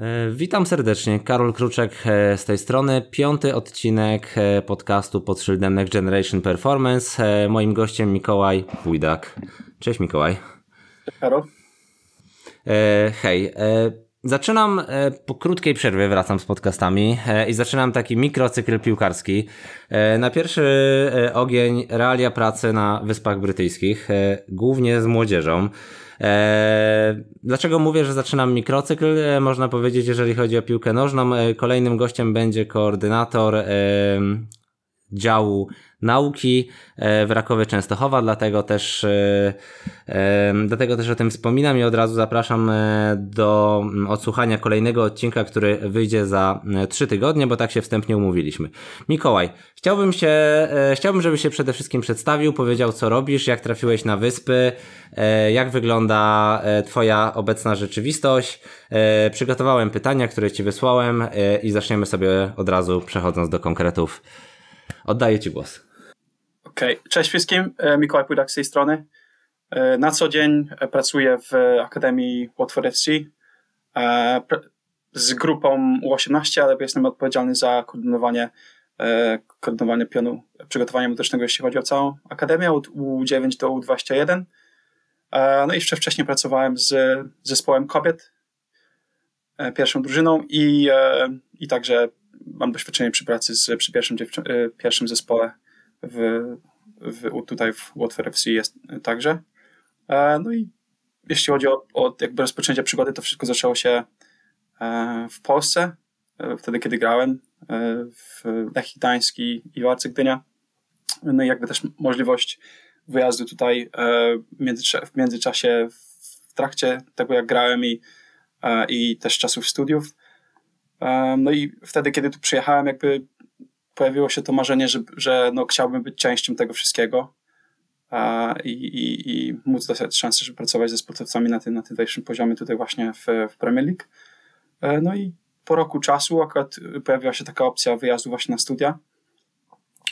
E, witam serdecznie, Karol Kruczek e, z tej strony. Piąty odcinek e, podcastu pod szyldem Next Generation Performance. Moim gościem Mikołaj Pójdak. Cześć Mikołaj. Karol. Hej. Zaczynam po krótkiej przerwie, wracam z podcastami i zaczynam taki mikrocykl piłkarski. Na pierwszy ogień realia pracy na Wyspach Brytyjskich, głównie z młodzieżą. Eee, dlaczego mówię, że zaczynam mikrocykl? Eee, można powiedzieć, jeżeli chodzi o piłkę nożną. Eee, kolejnym gościem będzie koordynator działu nauki e, w Rakowie Częstochowa, dlatego też, e, e, dlatego też o tym wspominam i od razu zapraszam do mm, odsłuchania kolejnego odcinka, który wyjdzie za trzy tygodnie, bo tak się wstępnie umówiliśmy. Mikołaj, chciałbym się, chciałbym, żebyś się przede wszystkim przedstawił, powiedział co robisz, jak trafiłeś na wyspy, jak wygląda twoja obecna rzeczywistość. Przygotowałem pytania, które ci wysłałem i zaczniemy sobie od razu przechodząc do konkretów. Oddaję ci głos. Okej, okay. cześć wszystkim, e, Mikołaj Pójdak z tej strony. E, na co dzień e, pracuję w Akademii Watford FC z grupą U18, ale jestem odpowiedzialny za koordynowanie, koordynowanie pionu przygotowania muzycznego, jeśli chodzi o całą Akademię, od U9 do U21. No i jeszcze wcześniej pracowałem z zespołem kobiet, pierwszą drużyną i, i także mam doświadczenie przy pracy z, przy pierwszym, pierwszym zespole w, w, tutaj w Watford FC jest także. E, no i jeśli chodzi o, o jakby rozpoczęcie przygody, to wszystko zaczęło się e, w Polsce, e, wtedy kiedy grałem w Lechii Gdański i Warcy Gdynia. No i jakby też możliwość wyjazdu tutaj w międzyczasie w trakcie tego jak grałem i, i też czasów studiów. No i wtedy, kiedy tu przyjechałem, jakby pojawiło się to marzenie, że, że no, chciałbym być częścią tego wszystkiego i, i, i móc dostać szansę, żeby pracować ze sportowcami na tym, na tym wyższym poziomie tutaj właśnie w, w Premier League. E, no i po roku czasu akurat pojawiła się taka opcja wyjazdu właśnie na studia.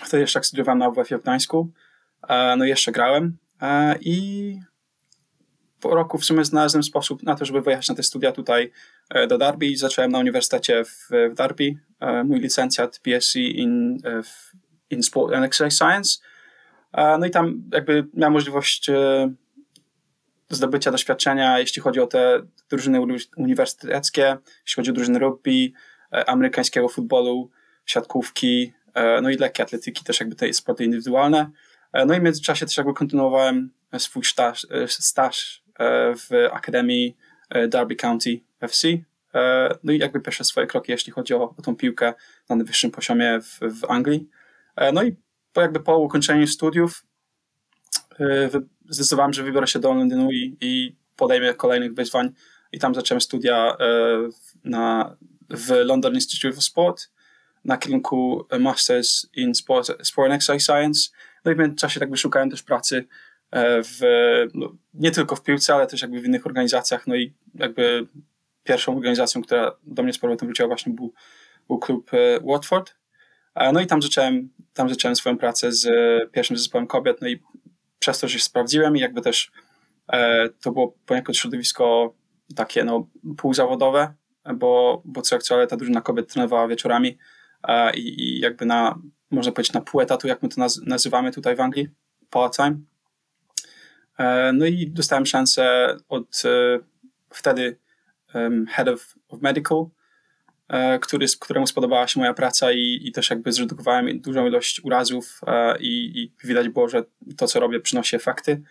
Wtedy jeszcze jak studiowałem na WF w Gdańsku, e, no jeszcze grałem e, i po roku w sumie znalazłem sposób na to, żeby wyjechać na te studia tutaj do Derby. Zacząłem na uniwersytecie w, w Derby, mój licencjat BSc in, in Sport and Exercise Science. No i tam jakby miałem możliwość zdobycia doświadczenia, jeśli chodzi o te drużyny uniwersyteckie, jeśli chodzi o drużyny rugby, amerykańskiego futbolu, siatkówki, no i lekkie atletyki, też jakby te sporty indywidualne. No i w międzyczasie też jakby kontynuowałem swój staż, staż w Akademii Derby County FC. No i jakby pierwsze swoje kroki, jeśli chodzi o, o tą piłkę na najwyższym poziomie w, w Anglii. No i po jakby po ukończeniu studiów zdecydowałem, że wybiorę się do Londynu i, i podejmę kolejnych wyzwań i tam zacząłem studia na, w London Institute of Sport na kierunku Masters in Sport, Sport and Exercise Science. No i w międzyczasie jakby szukałem też pracy E, w, no, nie tylko w piłce, ale też jakby w innych organizacjach. No i jakby pierwszą organizacją, która do mnie z powrotem wróciła właśnie był, był klub e, Watford. E, no i tam zacząłem, tam zacząłem swoją pracę z pierwszym zespołem kobiet, no i przez to, że się sprawdziłem i jakby też to było poniekąd środowisko takie no półzawodowe, bo, bo co jak co, ale ta drużyna kobiet trenowała wieczorami i, i jakby na, można powiedzieć na pół etatu, jak my to naz nazywamy tutaj w Anglii, part-time. E, no i dostałem szansę od e, wtedy head of, of medical, e, który, któremu spodobała się moja praca i, i też jakby zredukowałem dużą ilość urazów i, i widać było, że to, co robię, przynosi efekty.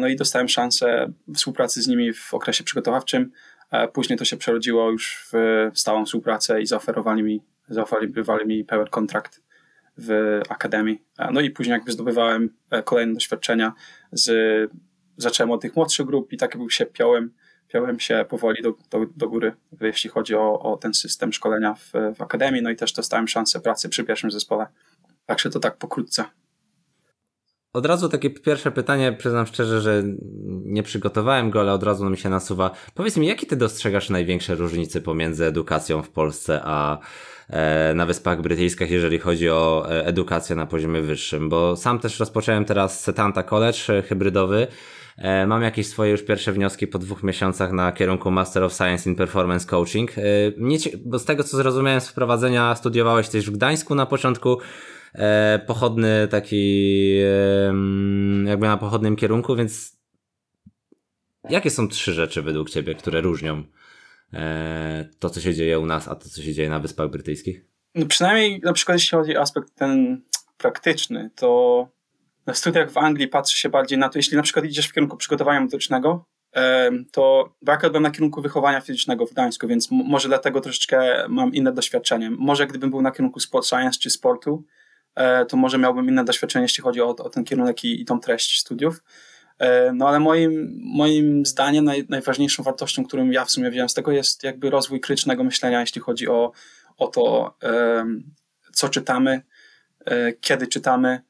No i dostałem szansę współpracy z nimi w okresie przygotowawczym. Później to się przerodziło już w stałą współpracę i zaoferowali mi, zaoferowali mi pełen kontrakt w akademii. No i później jakby zdobywałem e, kolejne doświadczenia z, zacząłem od tych młodszych grup i tak jakby się piąłem, piąłem się powoli do, do, do góry, jeśli chodzi o, o ten system szkolenia w, w akademii, no i też dostałem szansę pracy przy pierwszym zespole. Także to tak pokrótce. Od razu takie pierwsze pytanie, przyznam szczerze, że nie przygotowałem go, ale od razu mi się nasuwa. Powiedz mi, jakie ty dostrzegasz największe różnice pomiędzy edukacją w Polsce a e, na Wyspach Brytyjskich, jeżeli chodzi o e, edukację na poziomie wyższym? Bo sam też rozpocząłem teraz Setanta College hybrydowy mam jakieś swoje już pierwsze wnioski po dwóch miesiącach na kierunku Master of Science in Performance Coaching. E, bo z tego co zrozumiałem z wprowadzenia, studiowałeś też w Gdańsku na początku. E, pochodny taki, jakby na pochodnym kierunku, więc jakie są trzy rzeczy według Ciebie, które różnią to, co się dzieje u nas, a to, co się dzieje na Wyspach Brytyjskich? No przynajmniej na przykład jeśli chodzi o aspekt ten praktyczny, to na studiach w Anglii patrzy się bardziej na to, jeśli na przykład idziesz w kierunku przygotowania metodycznego, to akurat byłem na kierunku wychowania fizycznego w Gdańsku, więc może dlatego troszeczkę mam inne doświadczenie. Może gdybym był na kierunku sport science czy sportu, e, to może miałbym inne doświadczenie, jeśli chodzi o, o ten kierunek i, i tą treść studiów. E, no ale moim, moim zdaniem naj, najważniejszą wartością, którą ja w sumie wziąłem z tego jest jakby rozwój krytycznego myślenia, jeśli chodzi o, o to, co czytamy, e, kiedy czytamy,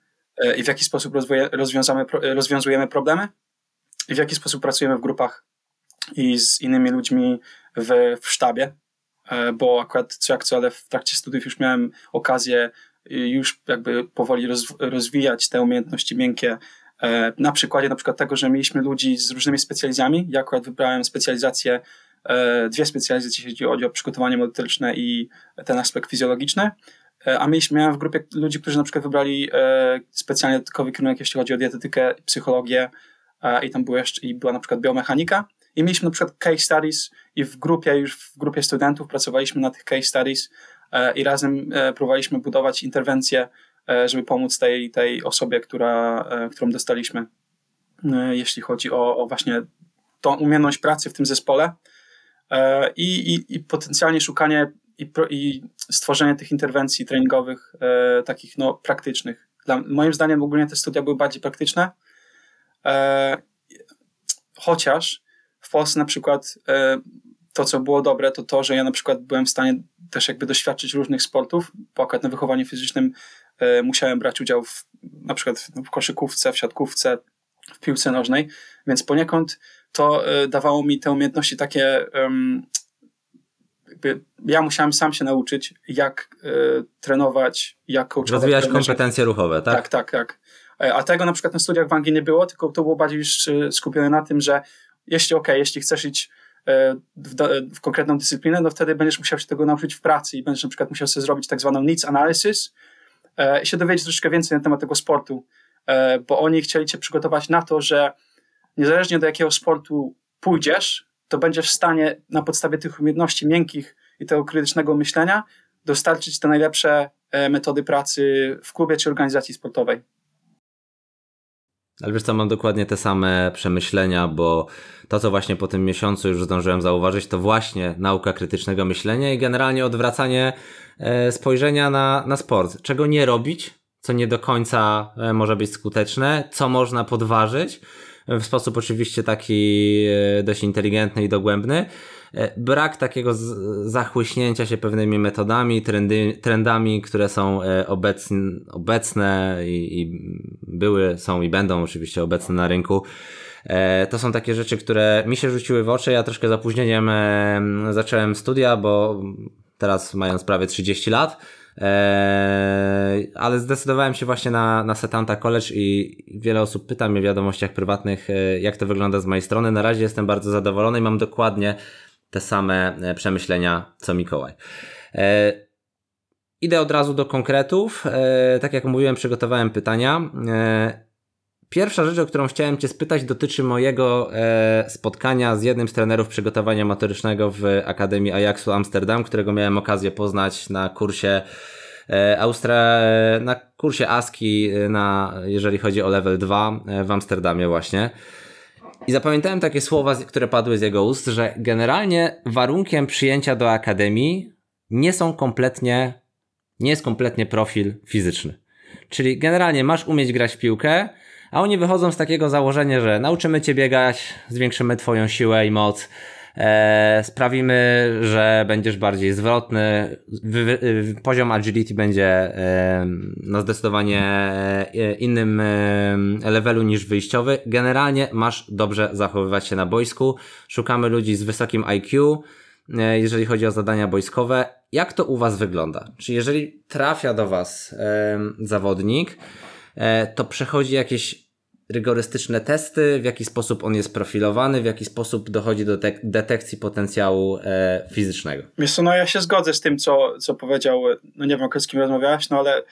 i w jaki sposób rozwiązamy, rozwiązujemy problemy i w jaki sposób pracujemy w grupach i z innymi ludźmi w, w sztabie, e, bo akurat co jak co, ale w trakcie studiów już miałem okazję już jakby powoli roz, rozwijać te umiejętności miękkie e, na przykładzie na przykład tego, że mieliśmy ludzi z różnymi specjalizacjami. Ja akurat wybrałem specjalizację, dwie specjalizacje, jeśli chodzi o przygotowanie motoryczne i ten aspekt fizjologiczny. E, a mieliśmy, w grupie ludzi, którzy na przykład wybrali e, specjalnie dodatkowy kierunek, jeśli chodzi o dietetykę, psychologię e, i tam była jeszcze, i była na przykład biomechanika. I mieliśmy na przykład case studies i w grupie, już w grupie studentów pracowaliśmy na tych case studies i razem próbowaliśmy budować interwencje, żeby pomóc tej, tej osobie, która, którą dostaliśmy, jeśli chodzi o, o właśnie tą umiejętność pracy w tym zespole. I, i, i potencjalnie szukanie i, pro, i stworzenie tych interwencji treningowych e, takich no, praktycznych. Dla, moim zdaniem ogólnie te studia były bardziej praktyczne, e, chociaż w Polsce na przykład e, to, co było dobre, to to, że ja na przykład byłem w stanie też jakby doświadczyć różnych sportów, bo akurat na wychowaniu fizycznym e, musiałem brać udział w, na przykład w koszykówce, w siatkówce, w piłce nożnej, więc poniekąd to e, dawało mi te umiejętności takie jakby ja musiałem sam się nauczyć, jak y, trenować, jak coachować. Rozwijać kompetencje ruchowe, tak? Tak, tak, tak. E, a tego na przykład na studiach w Anglii nie było, tylko to było bardziej już e, skupione na tym, że jeśli ok, jeśli chcesz iść w, w, konkretną dyscyplinę, no wtedy będziesz musiał się tego nauczyć w pracy i będziesz na przykład musiał sobie zrobić tak zwaną needs analysis i się dowiedzieć troszeczkę więcej na temat tego sportu, bo oni chcieli cię przygotować na to, że niezależnie do jakiego sportu pójdziesz, to będziesz w stanie na podstawie tych umiejętności miękkich i tego krytycznego myślenia dostarczyć te najlepsze e, metody pracy w klubie czy organizacji sportowej. Ale wiesz co, mam dokładnie te same przemyślenia, bo to, co właśnie po tym miesiącu już zdążyłem zauważyć, to właśnie nauka krytycznego myślenia i generalnie odwracanie e, spojrzenia na, na sport. Czego nie robić, co nie do końca e, może być skuteczne, co można podważyć, w sposób oczywiście taki e, dość inteligentny i dogłębny. E, brak takiego zachłyśnięcia się pewnymi metodami, trendy, trendami, które są e, obecne, obecne i, i były, są i będą oczywiście obecne na rynku. To są takie rzeczy, które mi się rzuciły w oczy. Ja troszkę zapóźnieniem zacząłem studia, bo teraz mając prawie 30 lat, Eee, ale zdecydowałem się właśnie na, na Setanta College i wiele osób pyta mnie w wiadomościach prywatnych, e, jak to wygląda z mojej strony. Na razie jestem bardzo zadowolony i mam dokładnie te same e, przemyślenia co Mikołaj. Eee, idę od razu do konkretów. Tak jak mówiłem, przygotowałem pytania. Pierwsza rzecz, o którą chciałem Cię spytać, dotyczy mojego e, spotkania z jednym z trenerów przygotowania motorycznego w Akademii Ajaxu Amsterdam, którego miałem okazję poznać na kursie e, Austra, na kursie ASKI, e, na, jeżeli chodzi o level 2 e, w Amsterdamie właśnie. I zapamiętałem takie słowa, które padły z jego ust, że generalnie warunkiem przyjęcia do Akademii nie są kompletnie, nie jest kompletnie profil fizyczny. Czyli generalnie masz umieć grać w piłkę, a oni wychodzą z takiego założenia, że nauczymy cię biegać, zwiększymy twoją siłę i moc, e, sprawimy, że będziesz bardziej zwrotny, wy, poziom agility będzie e, na zdecydowanie e, innym e, levelu niż wyjściowy. Generalnie masz dobrze zachowywać się na boisku. Szukamy ludzi z wysokim IQ, e, jeżeli chodzi o zadania boiskowe. Jak to u Was wygląda? Czy jeżeli trafia do Was zawodnik, to przechodzi jakieś rygorystyczne testy, w jaki sposób on jest profilowany, w jaki sposób dochodzi do detekcji potencjału e, fizycznego. Wiesz co, no ja się zgodzę z tym, co, co powiedział, no nie wiem, z kim rozmawiałeś, no ale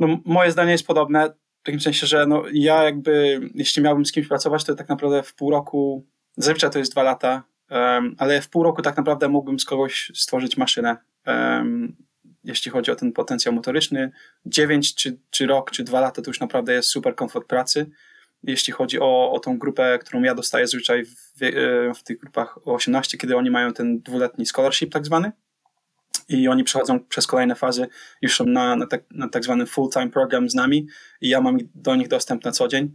no, moje zdanie jest podobne, w takim sensie, że no, ja jakby, jeśli miałbym z kimś pracować, to tak naprawdę w pół roku, zazwyczaj to jest dwa lata, um, ale w pół roku tak naprawdę mógłbym z kogoś stworzyć maszynę. Um, jeśli chodzi o ten potencjał motoryczny. 9 czy, czy rok, czy dwa lata to już naprawdę jest super komfort pracy. Jeśli chodzi o, o tą grupę, którą ja dostaję zazwyczaj w, w tych grupach o 18, kiedy oni mają ten dwuletni scholarship tak zwany i oni przechodzą przez kolejne fazy, już są na, na, tak, na tak zwany full-time program z nami i ja mam do nich dostęp na co dzień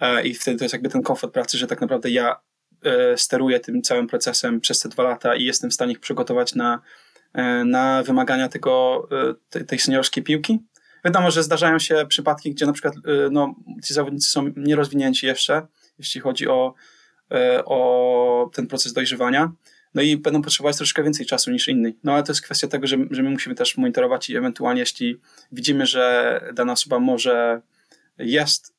e, i wtedy to jest jakby ten komfort pracy, że tak naprawdę ja e, steruję tym całym procesem przez te dwa lata i jestem w stanie ich przygotować na, e, na wymagania tego, tej seniorskiej piłki. Wiadomo, że zdarzają się przypadki, gdzie na przykład no, ci zawodnicy są nierozwinięci jeszcze, jeśli chodzi o, o ten proces dojrzewania, no i będą potrzebować troszkę więcej czasu niż inni. No ale to jest kwestia tego, że, że my musimy też monitorować i ewentualnie jeśli widzimy, że dana osoba może jest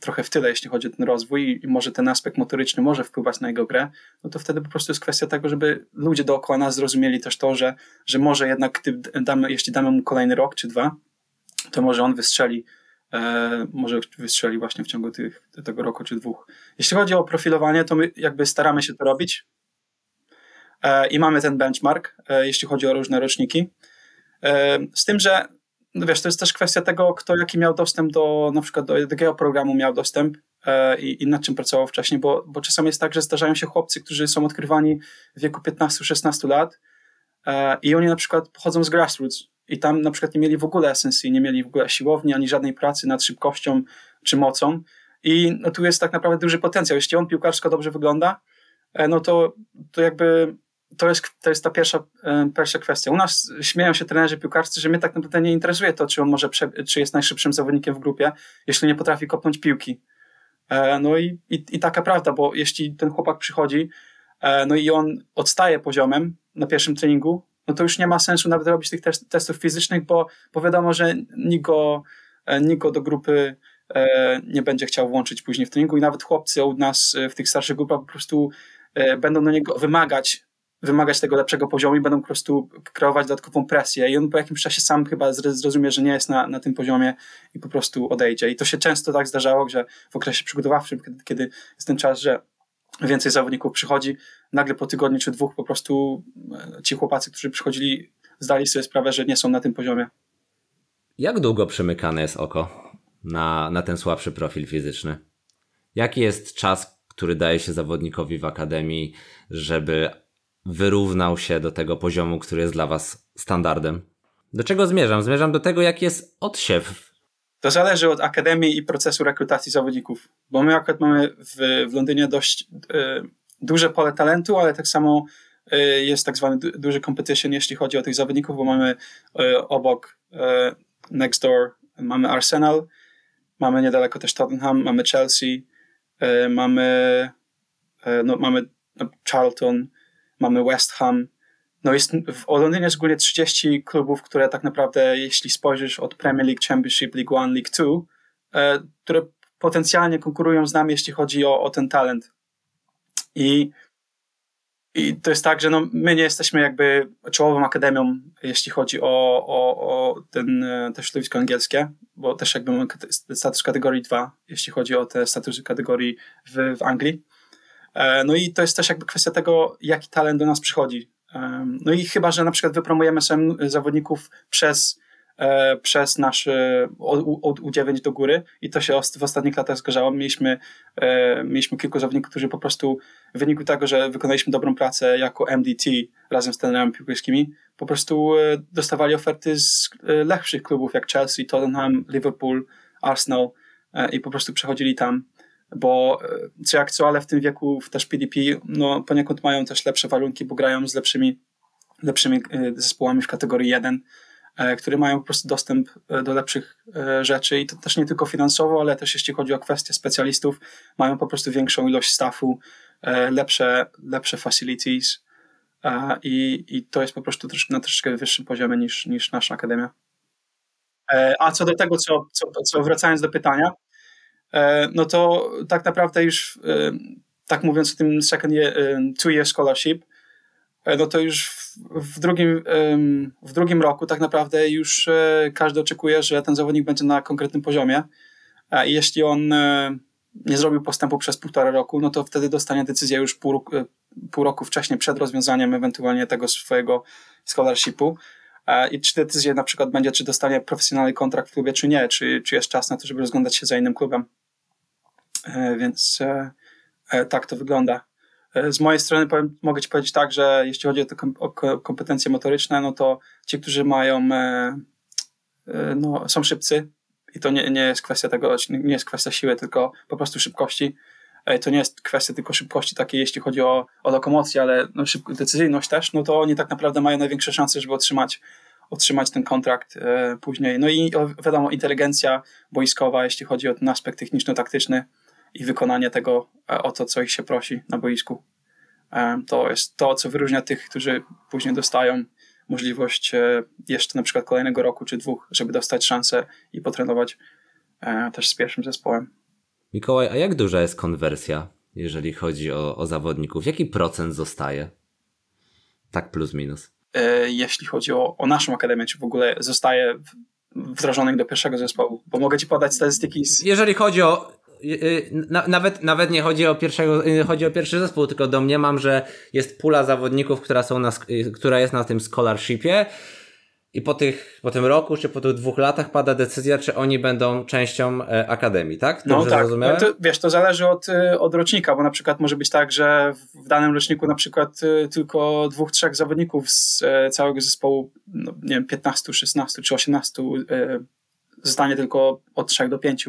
trochę w tyle, jeśli chodzi o ten rozwój i może ten aspekt motoryczny może wpływać na jego grę, no to wtedy po prostu jest kwestia tego, żeby ludzie dookoła nas zrozumieli też to, że, że może jednak damy, jeśli damy mu kolejny rok czy dwa, to może on wystrzeli e, może wystrzeli właśnie w ciągu tych, tego roku czy dwóch. Jeśli chodzi o profilowanie, to my jakby staramy się to robić. E, i mamy ten benchmark, e, jeśli chodzi o różne roczniki. Z tym, że no wiesz, to jest też kwestia tego, kto jaki miał dostęp do, na przykład do jakiego programu miał dostęp i, i nad czym pracował wcześniej, bo, bo czasami jest tak, że zdarzają się chłopcy, którzy są odkrywani w wieku 15-16 lat i oni na przykład pochodzą z grassroots i tam na przykład nie mieli w ogóle SNC, nie mieli w ogóle siłowni, ani żadnej pracy nad szybkością czy mocą i no, tu jest tak naprawdę duży potencjał. Jeśli on piłkarsko dobrze wygląda, no to, to jakby to jest, to jest ta pierwsza, e, pierwsza kwestia. U nas śmieją się trenerzy piłkarscy, że mnie tak naprawdę nie interesuje to, czy on może, czy jest najszybszym zawodnikiem w grupie, jeśli nie potrafi kopnąć piłki. E, no i, i, i taka prawda, bo jeśli ten chłopak przychodzi, e, no i on odstaje poziomem na pierwszym treningu, no to już nie ma sensu nawet robić tych testów fizycznych, bo, bo wiadomo, że nikt go, nikt go do grupy nie będzie chciał włączyć później w treningu i nawet chłopcy u nas w tych starszych grupach po prostu będą do niego wymagać wymagać tego lepszego poziomu i będą po prostu kreować dodatkową presję i on po jakimś czasie sam chyba zrozumie, że nie jest na, na tym poziomie i po prostu odejdzie. I to się często tak zdarzało, że w okresie przygotowawczym, kiedy, kiedy jest ten czas, że więcej zawodników przychodzi, nagle po tygodniu czy dwóch po prostu e, ci chłopacy, którzy przychodzili, zdali sobie sprawę, że nie są na tym poziomie. Jak długo przymykane jest oko na, na ten słabszy profil fizyczny? Jaki jest czas, który daje się zawodnikowi w akademii, żeby wyrównał się do tego poziomu, który jest dla Was standardem? Do czego zmierzam? Zmierzam do tego, jak jest odsiew. To zależy od akademii i procesu rekrutacji zawodników, bo my akurat mamy w, w Londynie dość y, duże pole talentu, ale tak samo y, jest tak zwany duży competition, jeśli chodzi o tych zawodników, bo mamy y, obok next door mamy Arsenal, mamy niedaleko też Tottenham, mamy Chelsea, mamy, no, mamy no, Charlton, mamy West Ham. No jest, w Londynie jest ogólnie 30 klubów, które tak naprawdę, jeśli spojrzysz od Premier League, Championship, League One, League Two, e, które potencjalnie konkurują z nami, jeśli chodzi o, o ten talent. I, I to jest tak, że no, my nie jesteśmy jakby czołową akademią, jeśli chodzi o, o, o ten, te środowisko angielskie, bo też jakby mamy status kategorii 2, jeśli chodzi o te statusy kategorii w, w Anglii. E, no i to jest też jakby kwestia tego, jaki talent do nas przychodzi. No i chyba, że na przykład wypromujemy sobie zawodników przez, e, przez nasz od, U9 do góry i to się w ostatnich latach zdarzało. Mieliśmy, e, mieliśmy kilku zawodników, którzy po prostu w wyniku tego, że wykonaliśmy dobrą pracę jako MDT razem z trenerami piłkarskimi, po prostu dostawali oferty z lepszych klubów jak Chelsea, Tottenham, Liverpool, Arsenal i po prostu przechodzili tam bo e, co jak co, ale w tym wieku też PDP no, poniekąd mają też lepsze warunki, bo grają z lepszymi, lepszymi e, zespołami w kategorii 1, e, które mają po prostu dostęp do lepszych rzeczy i to też nie tylko finansowo, ale też jeśli chodzi o kwestie specjalistów, mają po prostu większą ilość staffu, lepsze, lepsze facilities i, i to jest po prostu na troszkę wyższym poziomie niż, niż nasza akademia. A co do tego, co, co, co wracając do pytania, no to tak naprawdę już, tak mówiąc o tym second year, two year scholarship, no to już w drugim, w drugim roku tak naprawdę już każdy oczekuje, że ten zawodnik będzie na konkretnym poziomie. I jeśli on nie zrobił postępu przez półtora roku, no to wtedy dostanie decyzję już pół, pół roku wcześniej, przed rozwiązaniem ewentualnie tego swojego scholarshipu. I czy decyzja na przykład będzie, czy dostanie profesjonalny kontrakt w klubie, czy nie, czy, czy jest czas na to, żeby rozglądać się za innym klubem. E, więc e, e, tak to wygląda. Z mojej strony powiem, mogę Ci powiedzieć tak, że jeśli chodzi o te kom o kompetencje motoryczne, no to ci, którzy mają, no, są szybcy, i to nie, nie jest kwestia tego, nie jest kwestia siły, tylko po prostu szybkości. To nie jest kwestia tylko szybkości takiej, jeśli chodzi o, o lokomocję, ale no, szybko, decyzyjność też, no to oni tak naprawdę mają największe szanse, żeby otrzymać, otrzymać ten kontrakt później. No i wiadomo, inteligencja boiskowa, jeśli chodzi o ten aspekt techniczno-taktyczny i wykonanie tego, e, o to, co ich się prosi na boisku. E, to jest to, co wyróżnia tych, którzy później dostają możliwość e, jeszcze na przykład kolejnego roku czy dwóch, żeby dostać szansę i potrenować też z pierwszym zespołem. Mikołaj, a jak duża jest konwersja, jeżeli chodzi o, o zawodników? Jaki procent zostaje? Tak plus minus. Jeśli chodzi o, o naszą akademię, czy w ogóle zostaje wdrożonych do pierwszego zespołu, bo mogę ci podać statystyki. Z... Jeżeli chodzi o nawet, nawet nie chodzi o, pierwszego, chodzi o pierwszy zespół, tylko domniemam, że jest pula zawodników, która, są na, która jest na tym scholarshipie i po, tych, po tym roku, czy po tych dwóch latach pada decyzja, czy oni będą częścią e, akademii, tak? Dobrze no tak, zrozumiałem? to, wiesz, to zależy od, e, od rocznika, bo na przykład może być tak, że w danym roczniku na przykład e, tylko dwóch, trzech zawodników z całego zespołu, no, nie wiem, 15, 16 czy 18 zostanie tylko od 3 do 5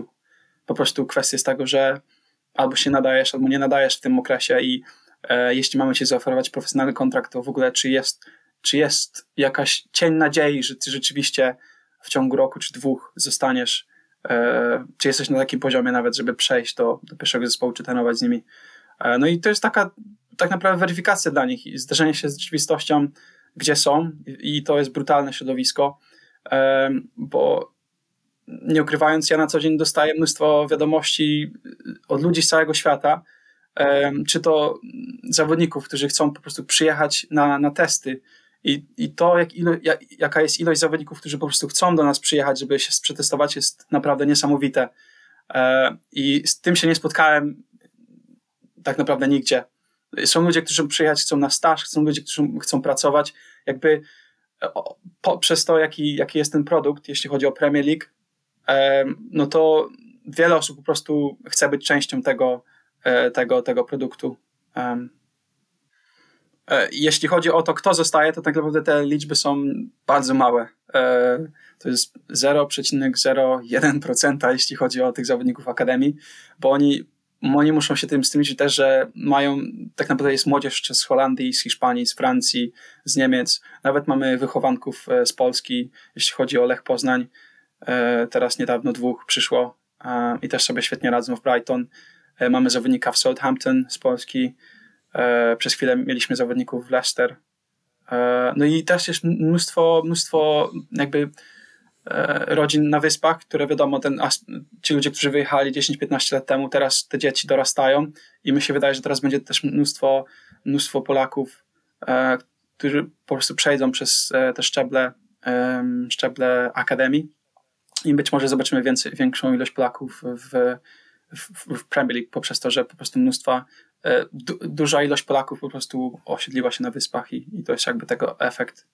po prostu kwestia jest tego, że albo się nadajesz, albo nie nadajesz w tym okresie i e, jeśli mamy ci zaoferować profesjonalny kontrakt, to w ogóle czy jest, czy jest jakaś cień nadziei, że ty rzeczywiście w ciągu roku czy dwóch zostaniesz, e, czy jesteś na takim poziomie nawet, żeby przejść do, do pierwszego zespołu, czy trenować z nimi. E, no i to jest taka tak naprawdę weryfikacja dla nich i zderzenie się z rzeczywistością, gdzie są i to jest brutalne środowisko, e, bo nie ukrywając, ja na co dzień dostaję mnóstwo wiadomości od ludzi z całego świata, czy to zawodników, którzy chcą po prostu przyjechać na, na testy. I, i to, jak ilo, jak, jaka jest ilość zawodników, którzy po prostu chcą do nas przyjechać, żeby się przetestować, jest naprawdę niesamowite. I z tym się nie spotkałem tak naprawdę nigdzie. Są ludzie, którzy przyjechać chcą na staż, są ludzie, którzy chcą pracować. Jakby przez to, jaki, jaki jest ten produkt, jeśli chodzi o Premier League, no to wiele osób po prostu chce być częścią tego, e, tego, tego produktu. E, jeśli chodzi o to, kto zostaje, to tak naprawdę te liczby są bardzo małe. E, to jest 0,01%, jeśli chodzi o tych zawodników akademii, bo oni, oni muszą się tym z tym liczyć też, że mają, tak naprawdę jest młodzież z Holandii, z Hiszpanii, z Francji, z Niemiec. Nawet mamy wychowanków z Polski, jeśli chodzi o Lech Poznań. E, teraz niedawno dwóch przyszło e, i też sobie świetnie radzą w Brighton. E, mamy zawodnika w Southampton z Polski. Przez chwilę mieliśmy zawodników w Leicester. No i też jest mnóstwo, mnóstwo jakby rodzin na wyspach, które wiadomo, ten, ci ludzie, którzy wyjechali 10-15 lat temu, teraz te dzieci dorastają i mi się wydaje, że teraz będzie też mnóstwo, mnóstwo Polaków, którzy po prostu przejdą przez te szczeble, szczeble akademii i być może zobaczymy więcej, większą ilość Polaków w, w, w Premier League poprzez to, że po prostu mnóstwa, e, du, duża ilość Polaków po prostu osiedliła się na wyspach i, i to jest jakby tego efekt.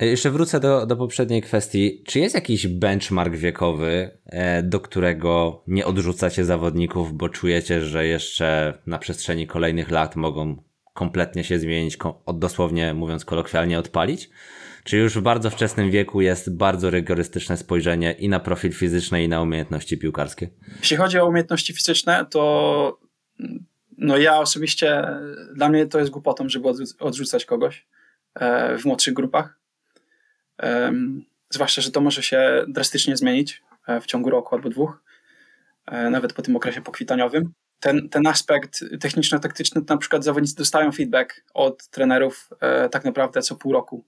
E, jeszcze wrócę do, do poprzedniej kwestii. Czy jest jakiś benchmark wiekowy, e, do którego nie odrzucacie zawodników, bo czujecie, że jeszcze na przestrzeni kolejnych lat mogą kompletnie się zmienić, dosłownie mówiąc kolokwialnie, odpalić? Czy już w bardzo wczesnym wieku jest bardzo rygorystyczne spojrzenie i na profil fizyczny, i na umiejętności piłkarskie? Jeśli chodzi o umiejętności fizyczne, to no ja osobiście, dla mnie to jest głupotą, żeby odrzucać kogoś e, w młodszych grupach. Zwłaszcza, że to może się drastycznie zmienić e, w ciągu roku albo dwóch, e, nawet po tym okresie pokwitaniowym. Ten, ten aspekt techniczno-taktyczny, to na przykład zawodnicy dostają feedback od trenerów tak naprawdę co pół roku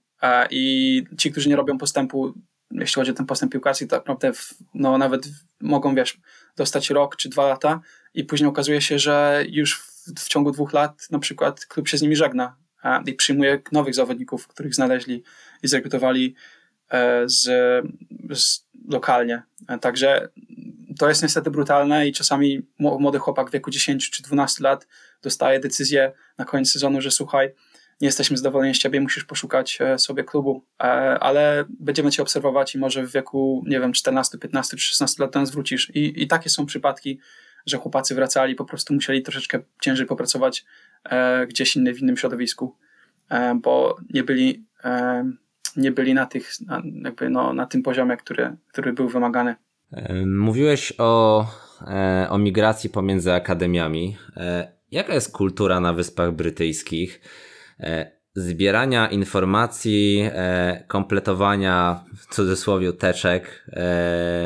i ci, którzy nie robią postępu, jeśli chodzi o ten postęp piłkarski, tak naprawdę no, nawet mogą, wiesz, dostać rok czy dwa lata i później okazuje się, że już w, w ciągu dwóch lat na przykład klub się z nimi żegna i przyjmuje nowych zawodników, których znaleźli i zrekrutowali e, z, z lokalnie. E, także to jest niestety brutalne i czasami młody chłopak w wieku 10 czy 12 lat dostaje decyzję na koniec sezonu, że słuchaj, nie jesteśmy zadowoleni z ciebie, musisz poszukać e, sobie klubu, ale będziemy cię obserwować i może w wieku, nie wiem, 14, 15 czy 16 lat do nas wrócisz. I, i takie są przypadki, że chłopacy wracali, po prostu musieli troszeczkę ciężej popracować gdzieś inny, w innym środowisku, bo nie byli nie byli na, tych, jakby no, na tym poziomie, który, który był wymagany. Mówiłeś o, e, o migracji pomiędzy akademiami. E, jaka jest kultura na Wyspach Brytyjskich? E, zbierania informacji, kompletowania w cudzysłowie teczek,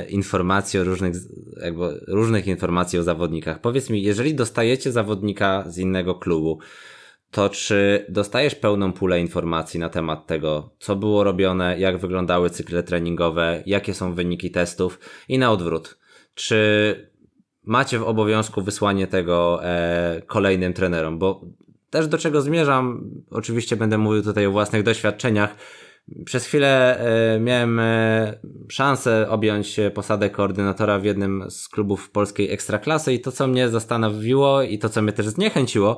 informacji o różnych, jakby różnych informacji o zawodnikach. Powiedz mi, jeżeli dostajecie zawodnika z innego klubu, to czy dostajesz pełną pulę informacji na temat tego, co było robione, jak wyglądały cykle treningowe, jakie są wyniki testów i na odwrót. Czy macie w obowiązku wysłanie tego e, kolejnym trenerom? Bo też do czego zmierzam, oczywiście będę mówił tutaj o własnych doświadczeniach. Przez chwilę e, miałem e, szansę objąć posadę koordynatora w jednym z klubów polskiej ekstraklasy i to, co mnie zastanowiło i to, co mnie też zniechęciło,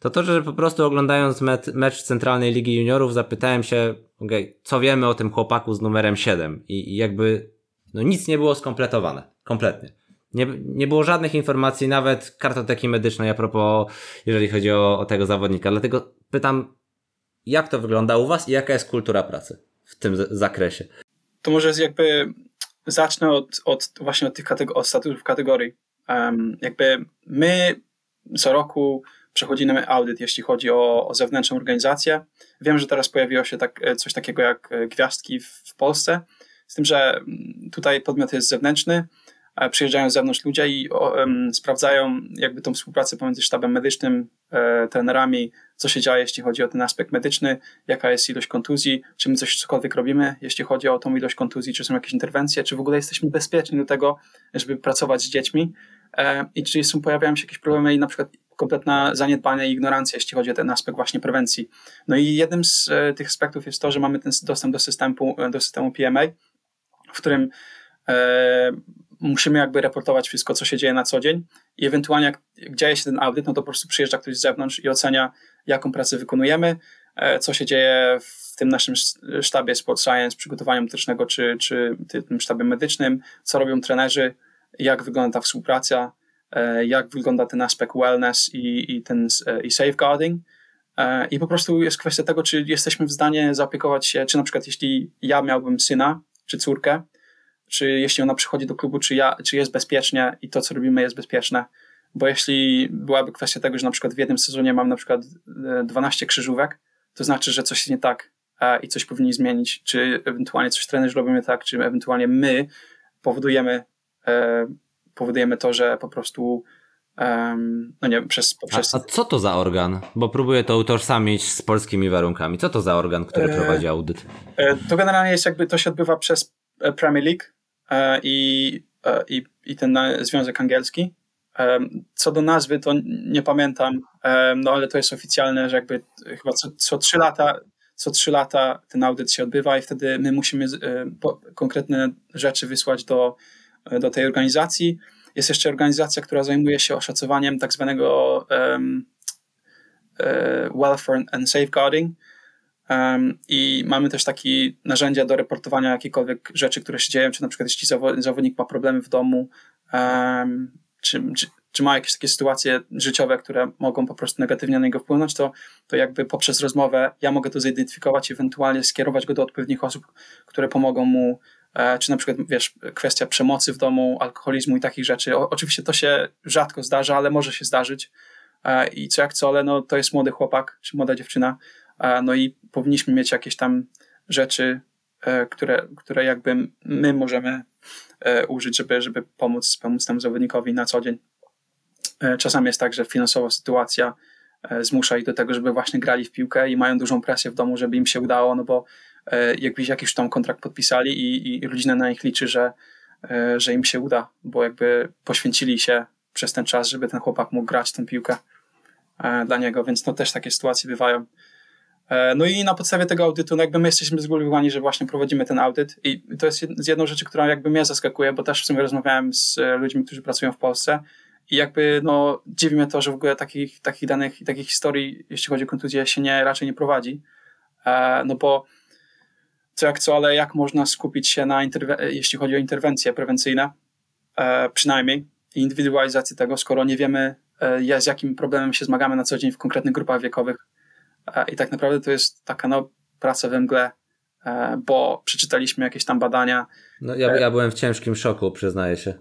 to to, że po prostu oglądając mecz, Centralnej Ligi Juniorów zapytałem się, okay, co wiemy o tym chłopaku z numerem 7 i, i jakby no nic nie było skompletowane, kompletnie. Nie, nie było żadnych informacji, nawet kartoteki medycznej a propos, jeżeli chodzi o, o tego zawodnika. Dlatego pytam, jak to wygląda u Was i jaka jest kultura pracy w tym zakresie? To może jakby zacznę od, od właśnie od tych kategor- od statusów kategorii. Um, jakby my co roku przechodzimy audyt, jeśli chodzi o, o zewnętrzną organizację. Wiem, że teraz pojawiło się tak, e, coś takiego jak e, gwiazdki w, w Polsce, z tym, że mm, tutaj podmiot jest zewnętrzny, przyjeżdżają z zewnątrz ludzie i sprawdzają jakby tą współpracę pomiędzy sztabem medycznym, e, trenerami, co się dzieje, jeśli chodzi o ten aspekt medyczny, jaka jest ilość kontuzji, czy my coś cokolwiek robimy, jeśli chodzi o tą ilość kontuzji, czy są jakieś interwencje, czy w ogóle jesteśmy bezpieczni do tego, żeby pracować z dziećmi e, i czy są, pojawiają się jakieś problemy i na przykład kompletna zaniedbanie i ignorancja, jeśli chodzi o ten aspekt właśnie prewencji. No i jednym z e, tych aspektów jest to, że mamy ten dostęp do systemu, do systemu PMA, w którym musimy jakby reportować wszystko, co się dzieje na co dzień i ewentualnie jak, dzieje się ten audyt, no to po prostu przyjeżdża ktoś z zewnątrz i ocenia, jaką pracę wykonujemy, e, co się dzieje w tym naszym sztabie Sport Science, przygotowaniu medycznego czy, czy tym sztabie medycznym, co robią trenerzy, jak wygląda ta współpraca, e, jak wygląda ten aspekt wellness i, i ten e, i safeguarding. I po prostu jest kwestia tego, czy jesteśmy w stanie zaopiekować się, czy na przykład jeśli ja miałbym syna czy córkę, czy jeśli ona przychodzi do klubu, czy, ja, czy jest bezpiecznie i to, co robimy, jest bezpieczne. Bo jeśli byłaby kwestia tego, że na przykład w jednym sezonie mam na przykład 12 e, krzyżówek, to znaczy, że coś jest nie tak i coś powinni zmienić, czy ewentualnie coś trenerzy robimy tak, czy ewentualnie my powodujemy, e, powodujemy to, że po prostu Um, no nie przez, poprzez... A, a, co to za organ? Bo próbuję to utożsamić z polskimi warunkami. Co to za organ, który e, prowadzi audyt? E, to generalnie jest jakby, to się odbywa przez Premier League, E, i, e, i, i ten związek angielski. E, co do nazwy, to nie pamiętam, no ale to jest oficjalne, że jakby chyba co, co trzy lata co trzy lata ten audyt się odbywa i wtedy my musimy konkretne rzeczy wysłać do, do tej organizacji. Jest jeszcze organizacja, która zajmuje się oszacowaniem tak zwanego um, welfare and safeguarding, I mamy też takie narzędzia do reportowania jakichkolwiek rzeczy, które się dzieją, czy na przykład jeśli zawodnik ma problemy w domu, czy, czy, czy, ma jakieś takie sytuacje życiowe, które mogą po prostu negatywnie na niego wpłynąć, to, to jakby poprzez rozmowę ja mogę to zidentyfikować i ewentualnie skierować go do odpowiednich osób, które pomogą mu, e, czy na przykład, wiesz, kwestia przemocy w domu, alkoholizmu i takich rzeczy. O, oczywiście to się rzadko zdarza, ale może się zdarzyć. E, I co jak co, ale no, to jest młody chłopak, czy młoda dziewczyna, no i powinniśmy mieć jakieś tam rzeczy, e, które, które jakby my możemy e, użyć, żeby, żeby pomóc, pomóc temu zawodnikowi na co dzień. E, czasami jest tak, że finansowa sytuacja zmusza ich do tego, żeby właśnie grali w piłkę i mają dużą presję w domu, żeby im się udało, no bo jakbyś jakiś tam kontrakt podpisali i, i rodzina na nich liczy, że, że im się uda, bo jakby poświęcili się przez ten czas, żeby ten chłopak mógł grać tę piłkę dla niego, więc no też takie sytuacje bywają. No i na podstawie tego audytu, no jakby my jesteśmy zgolowani, że właśnie prowadzimy ten audyt i to jest z jedną rzeczy, która jakby mnie zaskakuje, bo też w sumie rozmawiałem z ludźmi, którzy pracują w Polsce i jakby no dziwi mnie to, że w ogóle takich, takich danych i takich historii, jeśli chodzi o kontuzję, się nie, raczej nie prowadzi. No bo co jak co, ale jak można skupić się na, jeśli chodzi o interwencje prewencyjne, przynajmniej indywidualizację tego, skoro nie wiemy, z jakim problemem się zmagamy na co dzień w konkretnych grupach wiekowych. I tak naprawdę to jest taka no, praca we mgle, bo przeczytaliśmy jakieś tam badania. No, ja, ja byłem w ciężkim szoku, przyznaję się.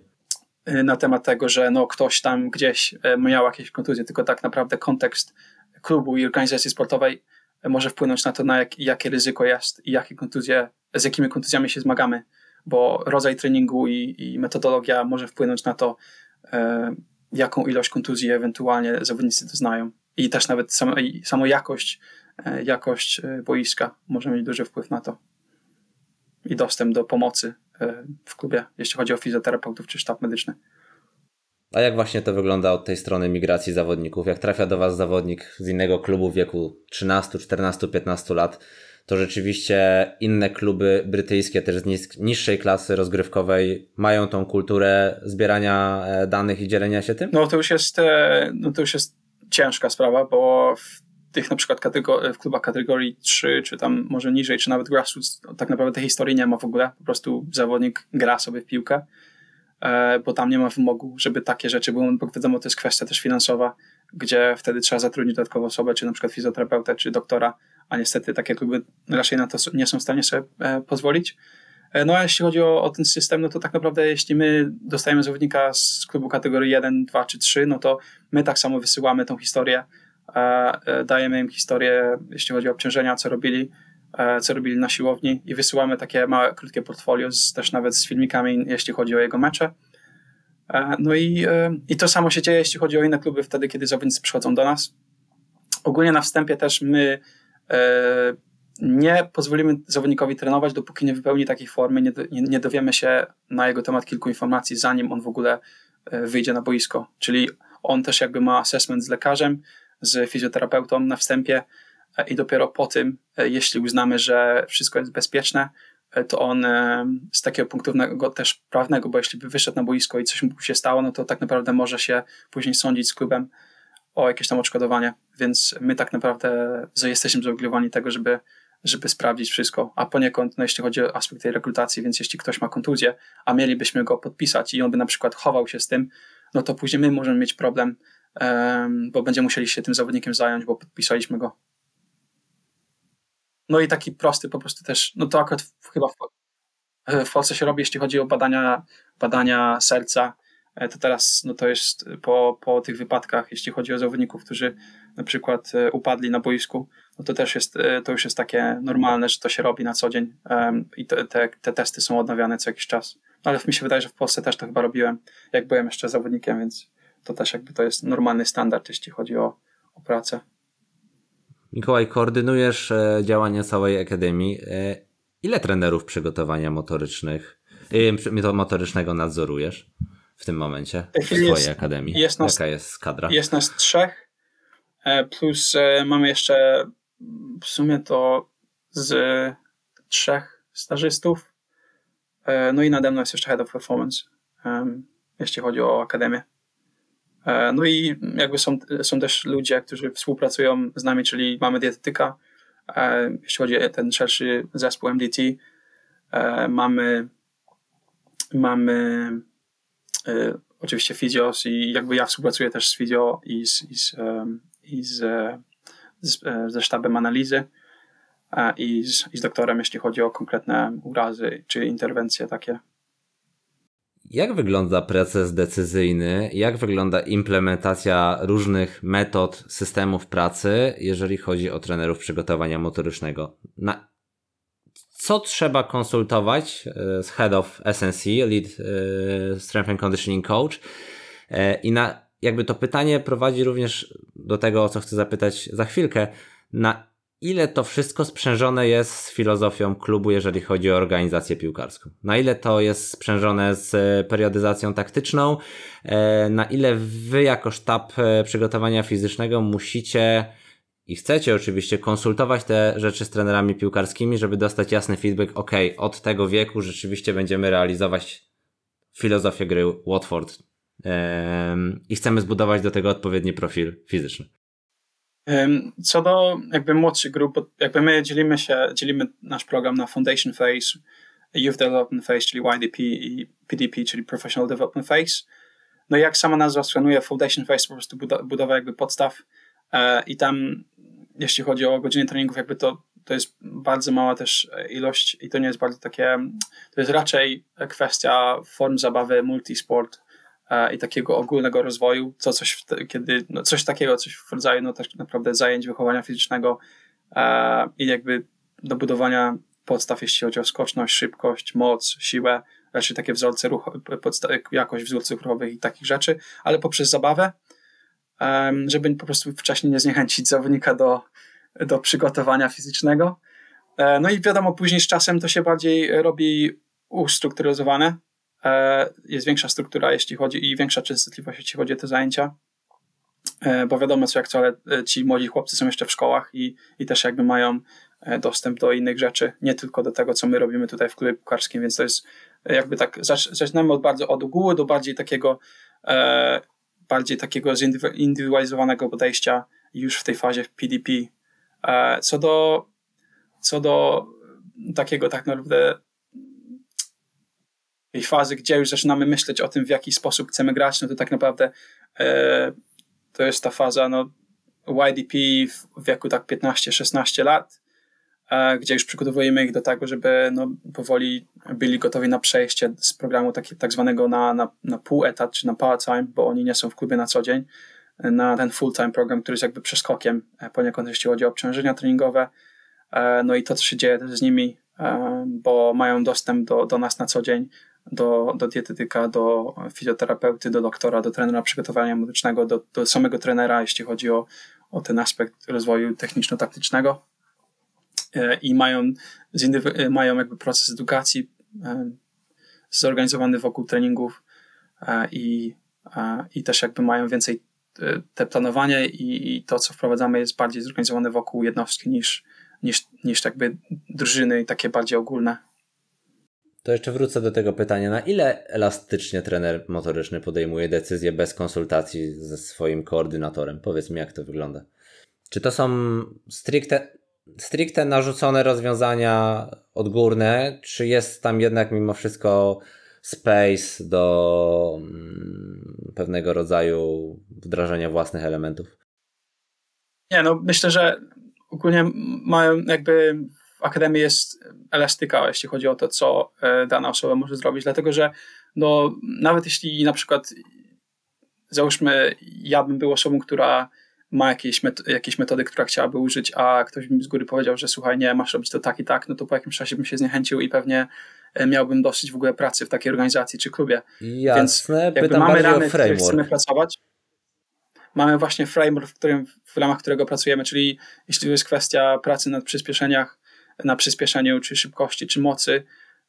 Na temat tego, że no, ktoś tam gdzieś miał jakieś kontuzje, tylko tak naprawdę kontekst klubu i organizacji sportowej może wpłynąć na to, na jak, jakie ryzyko jest i jakie kontuzje, z jakimi kontuzjami się zmagamy, bo rodzaj treningu i, i metodologia może wpłynąć na to, e, jaką ilość kontuzji ewentualnie zawodnicy doznają. I też nawet samo, samo jakość, e, jakość boiska może mieć duży wpływ na to. I dostęp do pomocy e, w klubie, jeśli chodzi o fizjoterapeutów czy sztab medyczny. A jak właśnie to wygląda od tej strony migracji zawodników? Jak trafia do Was zawodnik z innego klubu w wieku 13, 14, 15 lat, to rzeczywiście inne kluby brytyjskie, też z niższej klasy rozgrywkowej, mają tą kulturę zbierania e, danych i dzielenia się tym? No to już jest, e, no to już jest ciężka sprawa, bo w tych na przykład w klubach kategorii 3, czy tam może niżej, czy nawet grassroots, tak naprawdę tej historii nie ma w ogóle. Po prostu zawodnik gra sobie w piłkę E, bo tam nie ma wymogu, żeby takie rzeczy były, bo wiadomo, to jest kwestia też finansowa, gdzie wtedy trzeba zatrudnić dodatkową osobę, czy na przykład fizjoterapeutę, czy doktora, a niestety takie kluby raczej na to nie są w stanie sobie e, pozwolić. E, no a jeśli chodzi o, o, ten system, no to tak naprawdę jeśli my dostajemy zawodnika z klubu kategorii 1, 2 czy 3, no to my tak samo wysyłamy tą historię, dajemy im historię, jeśli chodzi o obciążenia, co robili, E, co robili na siłowni i wysyłamy takie małe, krótkie portfolio, z, też nawet z filmikami, jeśli chodzi o jego mecze. E, no i, e, i to samo się dzieje, jeśli chodzi o inne kluby, wtedy, kiedy zawodnicy przychodzą do nas. Ogólnie na wstępie też my nie pozwolimy zawodnikowi trenować, dopóki nie wypełni takiej formy, nie, nie, nie dowiemy się na jego temat kilku informacji, zanim on w ogóle wyjdzie na boisko. Czyli on też jakby ma assessment z lekarzem, z fizjoterapeutą na wstępie, i dopiero po tym, e, jeśli uznamy, że wszystko jest bezpieczne, e, to on e, z takiego punktu też prawnego, bo jeśli by wyszedł na boisko i coś mu się stało, no to tak naprawdę może się później sądzić z klubem o jakieś tam odszkodowanie, więc my tak naprawdę jesteśmy zobligowani tego, żeby, żeby sprawdzić wszystko, a poniekąd, no jeśli chodzi o aspekt tej rekrutacji, więc jeśli ktoś ma kontuzję, a mielibyśmy go podpisać i on by na przykład chował się z tym, no to później my możemy mieć problem, bo będziemy musieli się tym zawodnikiem zająć, bo podpisaliśmy go. No i taki prosty po prostu też, no to akurat w, chyba w, w, Polsce się robi, jeśli chodzi o badania, badania serca, e, to teraz no to jest po, po tych wypadkach, jeśli chodzi o zawodników, którzy na przykład e, upadli na boisku, no to też jest, e, to już jest takie normalne, że to się robi na co dzień um, i te, te, te, testy są odnawiane co jakiś czas. No ale mi się wydaje, że w Polsce też to chyba robiłem, jak byłem jeszcze zawodnikiem, więc to też jakby to jest normalny standard, jeśli chodzi o, o pracę. Mikołaj, koordynujesz e, działania całej Akademii. E, ile trenerów przygotowania motorycznych, e, motorycznego nadzorujesz w tym momencie w swojej jest, Akademii? Jest nas, Jaka jest kadra? Jest nas trzech, plus mamy jeszcze w sumie to z trzech stażystów, no i nade mną jest jeszcze Head of Performance, jeśli chodzi o Akademię. E, no i jakby są, są też ludzie, którzy współpracują z nami, czyli mamy dietetyka, e, jeśli chodzi o ten szerszy zespół MDT. E, mamy mamy oczywiście fizjos i jakby ja współpracuję też z fizjo i, z, i, z, i z, z, ze sztabem analizy i z, i z doktorem, jeśli chodzi o konkretne urazy czy interwencje takie. Jak wygląda proces decyzyjny? Jak wygląda implementacja różnych metod, systemów pracy, jeżeli chodzi o trenerów przygotowania motorycznego? Na co trzeba konsultować e, z Head of SNC, Lead e, Strength and Conditioning Coach? E, I na, jakby to pytanie prowadzi również do tego, o co chcę zapytać za chwilkę. Na ile to wszystko sprzężone jest z filozofią klubu, jeżeli chodzi o organizację piłkarską? Na ile to jest sprzężone z e, periodyzacją taktyczną? E, na ile wy jako sztab e, przygotowania fizycznego musicie i chcecie oczywiście konsultować te rzeczy z trenerami piłkarskimi, żeby dostać jasny feedback, ok, od tego wieku rzeczywiście będziemy realizować filozofię gry Watford i chcemy zbudować do tego odpowiedni profil fizyczny. Co do jakby młodszych grup, jakby my dzielimy się, dzielimy nasz program na Foundation Phase, Youth Development Phase, czyli YDP i PDP, czyli Professional Development Phase. No i jak sama nazwa wskazuje, Foundation Phase po prostu budowa jakby podstaw e, i tam jeśli chodzi o godziny treningów, jakby to, to jest bardzo mała też ilość i to nie jest bardzo takie, to jest raczej kwestia form zabawy, multisport, i takiego ogólnego rozwoju, co coś, kiedy, no coś takiego, coś w rodzaju no, tak naprawdę zajęć wychowania fizycznego i jakby do budowania podstaw, jeśli chodzi o skoczność, szybkość, moc, siłę, raczej takie wzorce ruchowe, jakość wzorców ruchowych i takich rzeczy, ale poprzez zabawę, żeby po prostu wcześniej nie zniechęcić zawodnika do, do przygotowania fizycznego. E, no i wiadomo, później z czasem to się bardziej robi ustrukturyzowane, E, jest większa struktura, jeśli chodzi i większa częstotliwość, jeśli chodzi o te zajęcia. E, bo wiadomo, co jak co, ale e, ci młodzi chłopcy są jeszcze w szkołach i, i też jakby mają dostęp do innych rzeczy, nie tylko do tego, co my robimy tutaj w klubie piłkarskim, więc to jest jakby tak, zaczynamy od bardzo od ogółu do bardziej takiego e, bardziej takiego zindywidualizowanego podejścia już w tej fazie PDP. E, co do co do takiego tak naprawdę tej fazy, gdzie już zaczynamy myśleć o tym, w jaki sposób chcemy grać, no to tak naprawdę e, to jest ta faza no, YDP w wieku tak 15-16 lat, e, gdzie już przygotowujemy ich do tego, żeby no, powoli byli gotowi na przejście z programu taki, tak zwanego na, na, na pół etat, czy na part-time, bo oni nie są w klubie na co dzień, na ten full-time program, który jest jakby przeskokiem e, poniekąd, jeśli chodzi o obciążenia treningowe. E, no i to, co się dzieje z nimi, e, bo mają dostęp do, do nas na co dzień, do, do dietetyka, do fizjoterapeuty, do doktora, do trenera przygotowania medycznego, do, do samego trenera, jeśli chodzi o, o ten aspekt rozwoju techniczno-taktycznego. E, I mają, e, mają jakby proces edukacji e, zorganizowany wokół treningów i, i też jakby mają więcej te planowanie i, i to, co wprowadzamy jest bardziej zorganizowane wokół jednostki niż, niż, niż jakby drużyny i takie bardziej ogólne. To jeszcze wrócę do tego pytania. Na ile elastycznie trener motoryczny podejmuje decyzje bez konsultacji ze swoim koordynatorem? Powiedz mi, jak to wygląda. Czy to są stricte, stricte narzucone rozwiązania odgórne, czy jest tam jednak mimo wszystko space do mm, pewnego rodzaju wdrażania własnych elementów? Nie, no myślę, że ogólnie mają jakby akademii jest elastyka, jeśli chodzi o to, co e, dana osoba może zrobić, dlatego że no, nawet jeśli na przykład załóżmy, ja bym był osobą, która ma jakieś, met jakieś metody, która chciałaby użyć, a ktoś mi z góry powiedział, że słuchaj, nie, masz robić to tak i tak, no to po jakimś czasie bym się zniechęcił i pewnie e, miałbym dosyć w ogóle pracy w takiej organizacji czy klubie. Jasne, Więc pytam mamy ramy, w których chcemy pracować. Mamy właśnie framework, w, którym, w ramach którego pracujemy, czyli jeśli to jest kwestia pracy nad przyspieszeniach, na przyspieszeniu, czy szybkości, czy mocy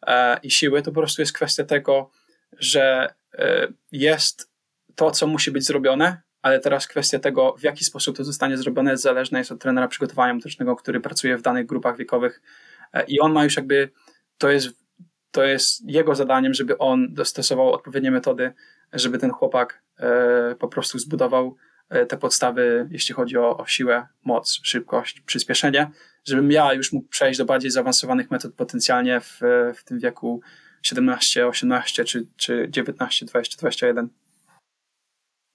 e, i siły, to po prostu jest kwestia tego, że e, jest to, co musi być zrobione, ale teraz kwestia tego, w jaki sposób to zostanie zrobione, zależna jest od trenera przygotowania muzycznego, który pracuje w danych grupach wiekowych e, i on ma już jakby, to jest, to jest jego zadaniem, żeby on dostosował odpowiednie metody, żeby ten chłopak po prostu zbudował te podstawy, jeśli chodzi o, o siłę, moc, szybkość, przyspieszenie, żebym ja już mógł przejść do bardziej zaawansowanych metod potencjalnie w, w tym wieku 17, 18 czy, czy 19, 20, 21.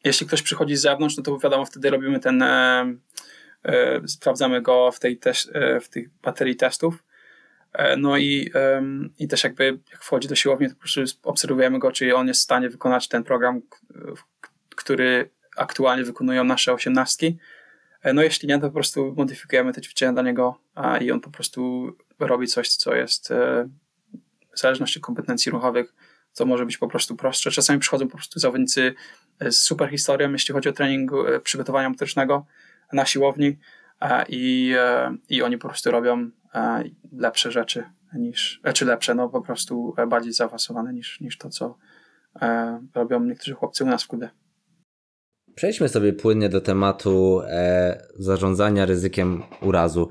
Jeśli ktoś przychodzi z zewnątrz, no to wiadomo, wtedy robimy ten, e, e, sprawdzamy go w tej, też, e, w tej baterii testów. E, no i, i też jakby jak wchodzi do siłowni, to po prostu obserwujemy go, czy on jest w stanie wykonać ten program, który aktualnie wykonują nasze osiemnastki no jeśli nie, to po prostu modyfikujemy te ćwiczenia dla niego i on po prostu robi coś, co jest e, w zależności od kompetencji ruchowych, co może być po prostu prostsze. Czasami przychodzą po prostu zawodnicy z super historią, jeśli chodzi o trening e, przygotowania motorycznego na siłowni i, i oni po prostu robią lepsze rzeczy niż, czy lepsze, no po prostu bardziej zaawansowane niż, niż to, co robią niektórzy chłopcy u nas w klubie. Przejdźmy sobie płynnie do tematu e, zarządzania ryzykiem urazu.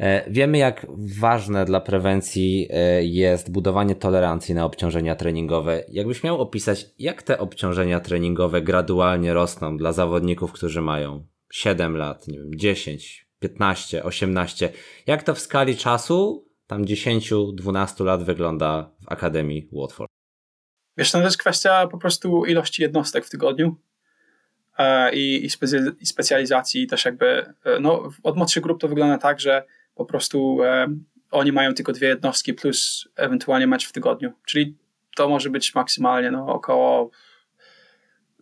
E, wiemy, jak ważne dla prewencji e, jest budowanie tolerancji na obciążenia treningowe. Jakbyś miał opisać, jak te obciążenia treningowe gradualnie rosną dla zawodników, którzy mają 7 lat, nie wiem, 10, 15, 18, jak to w skali czasu, tam 10-12 lat wygląda w Akademii Watford? Wiesz, to jest kwestia po prostu ilości jednostek w tygodniu e, i, i, specjalizacji też jakby, no od młodszych grup to wygląda tak, że po prostu e, oni mają tylko dwie jednostki plus ewentualnie mecz w tygodniu. Czyli to może być maksymalnie no, około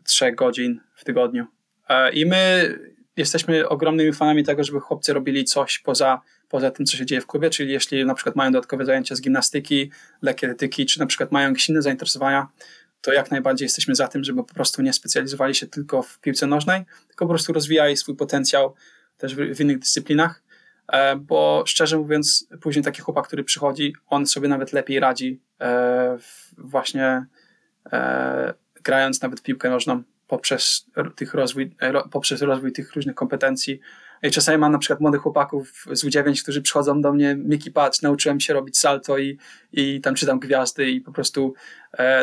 trzech godzin w tygodniu. E, I my jesteśmy ogromnymi fanami tego, żeby chłopcy robili coś poza, poza tym, co się dzieje w klubie, czyli jeśli na przykład mają dodatkowe zajęcia z gimnastyki, lekkie czy na przykład mają jakieś inne zainteresowania, to jak najbardziej jesteśmy za tym, żeby po prostu nie specjalizowali się tylko w piłce nożnej, tylko po prostu rozwijali swój potencjał też w, w innych dyscyplinach E, bo szczerze mówiąc, później taki chłopak, który przychodzi, on sobie nawet lepiej radzi e, właśnie e, grając nawet piłkę nożną poprzez, tych rozwój, poprzez rozwój tych różnych kompetencji. I czasami mam na przykład młodych chłopaków z U9, którzy przychodzą do mnie, Miki patrz, nauczyłem się robić salto i, i tam czytam gwiazdy i po prostu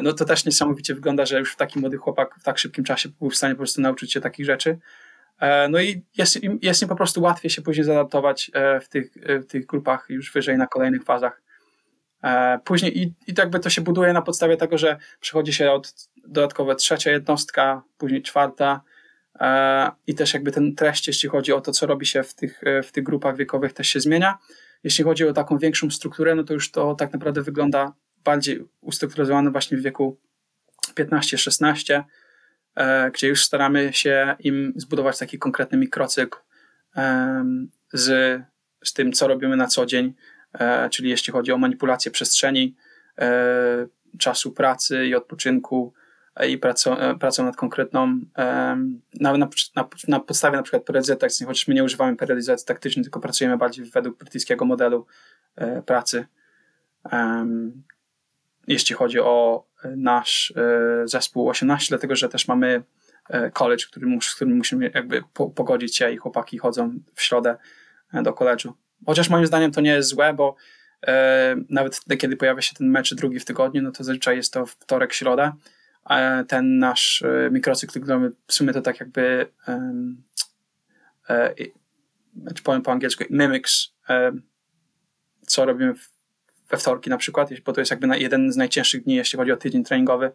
no to też niesamowicie wygląda, że już w taki młody chłopak w tak szybkim czasie był w stanie po prostu nauczyć się takich rzeczy. E, no i jest, jest im po prostu łatwiej się później zaadaptować e, w tych, e, w tych grupach już wyżej na kolejnych fazach. Później i, i jakby to się buduje na podstawie tego, że przychodzi się od dodatkowe trzecia jednostka, później czwarta i też jakby ten treść, jeśli chodzi o to, co robi się w tych, w tych grupach wiekowych też się zmienia. Jeśli chodzi o taką większą strukturę, no to już to tak naprawdę wygląda bardziej ustrukturyzowane właśnie w wieku 15-16, E, gdzie już staramy się im zbudować taki konkretny mikrocykl z, z tym, co robimy na co dzień, e, czyli jeśli chodzi o manipulację przestrzeni, e, czasu pracy i odpoczynku i pracą, pracą nad konkretną, na, na, na podstawie na przykład periodyzacji, chociaż my nie używamy periodyzacji taktycznej, tylko pracujemy bardziej według brytyjskiego modelu pracy. Jeśli chodzi o nasz e, zespół 18, dlatego że też mamy e, college, który, z którym musimy jakby pogodzić się i chłopaki chodzą w środę e, do college'u. Chociaż moim zdaniem to nie jest złe, bo nawet kiedy pojawia się ten mecz drugi w tygodniu, no to zazwyczaj jest to wtorek, środa. Ten nasz mikrocykl, który w sumie to tak jakby um, powiem po angielsku, mimics, co robimy we wtorki na przykład, bo to jest jakby jeden z najcięższych dni, jeśli chodzi o tydzień treningowy,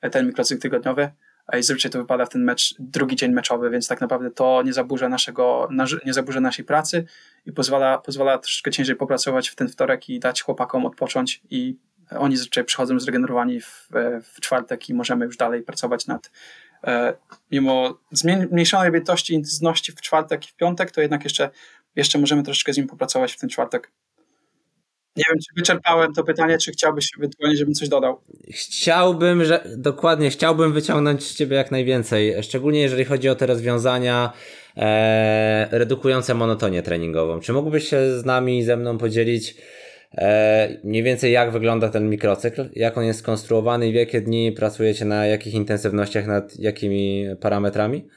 e, ten mikrocykl tygodniowy. I zazwyczaj to wypada w ten mecz, drugi dzień meczowy, więc tak naprawdę to nie zaburza naszego, nie zaburza naszej pracy i pozwala, pozwala troszeczkę ciężej popracować w ten wtorek i dać chłopakom odpocząć i oni zazwyczaj przychodzą zregenerowani w, w czwartek i możemy już dalej pracować nad e, mimo zmniejszonej objętości i intensywności w czwartek i w piątek, to jednak jeszcze, jeszcze możemy troszeczkę z nim popracować w ten czwartek. Nie wiem, czy wyczerpałem to pytanie, czy chciałbyś ewentualnie, żebym coś dodał? Chciałbym, że dokładnie, chciałbym wyciągnąć z ciebie jak najwięcej, szczególnie jeżeli chodzi o te rozwiązania e, redukujące monotonię treningową. Czy mógłbyś się z nami, ze mną podzielić e, mniej więcej jak wygląda ten mikrocykl, jak on jest skonstruowany? I w jakie dni pracujecie? Na jakich intensywnościach, nad jakimi parametrami?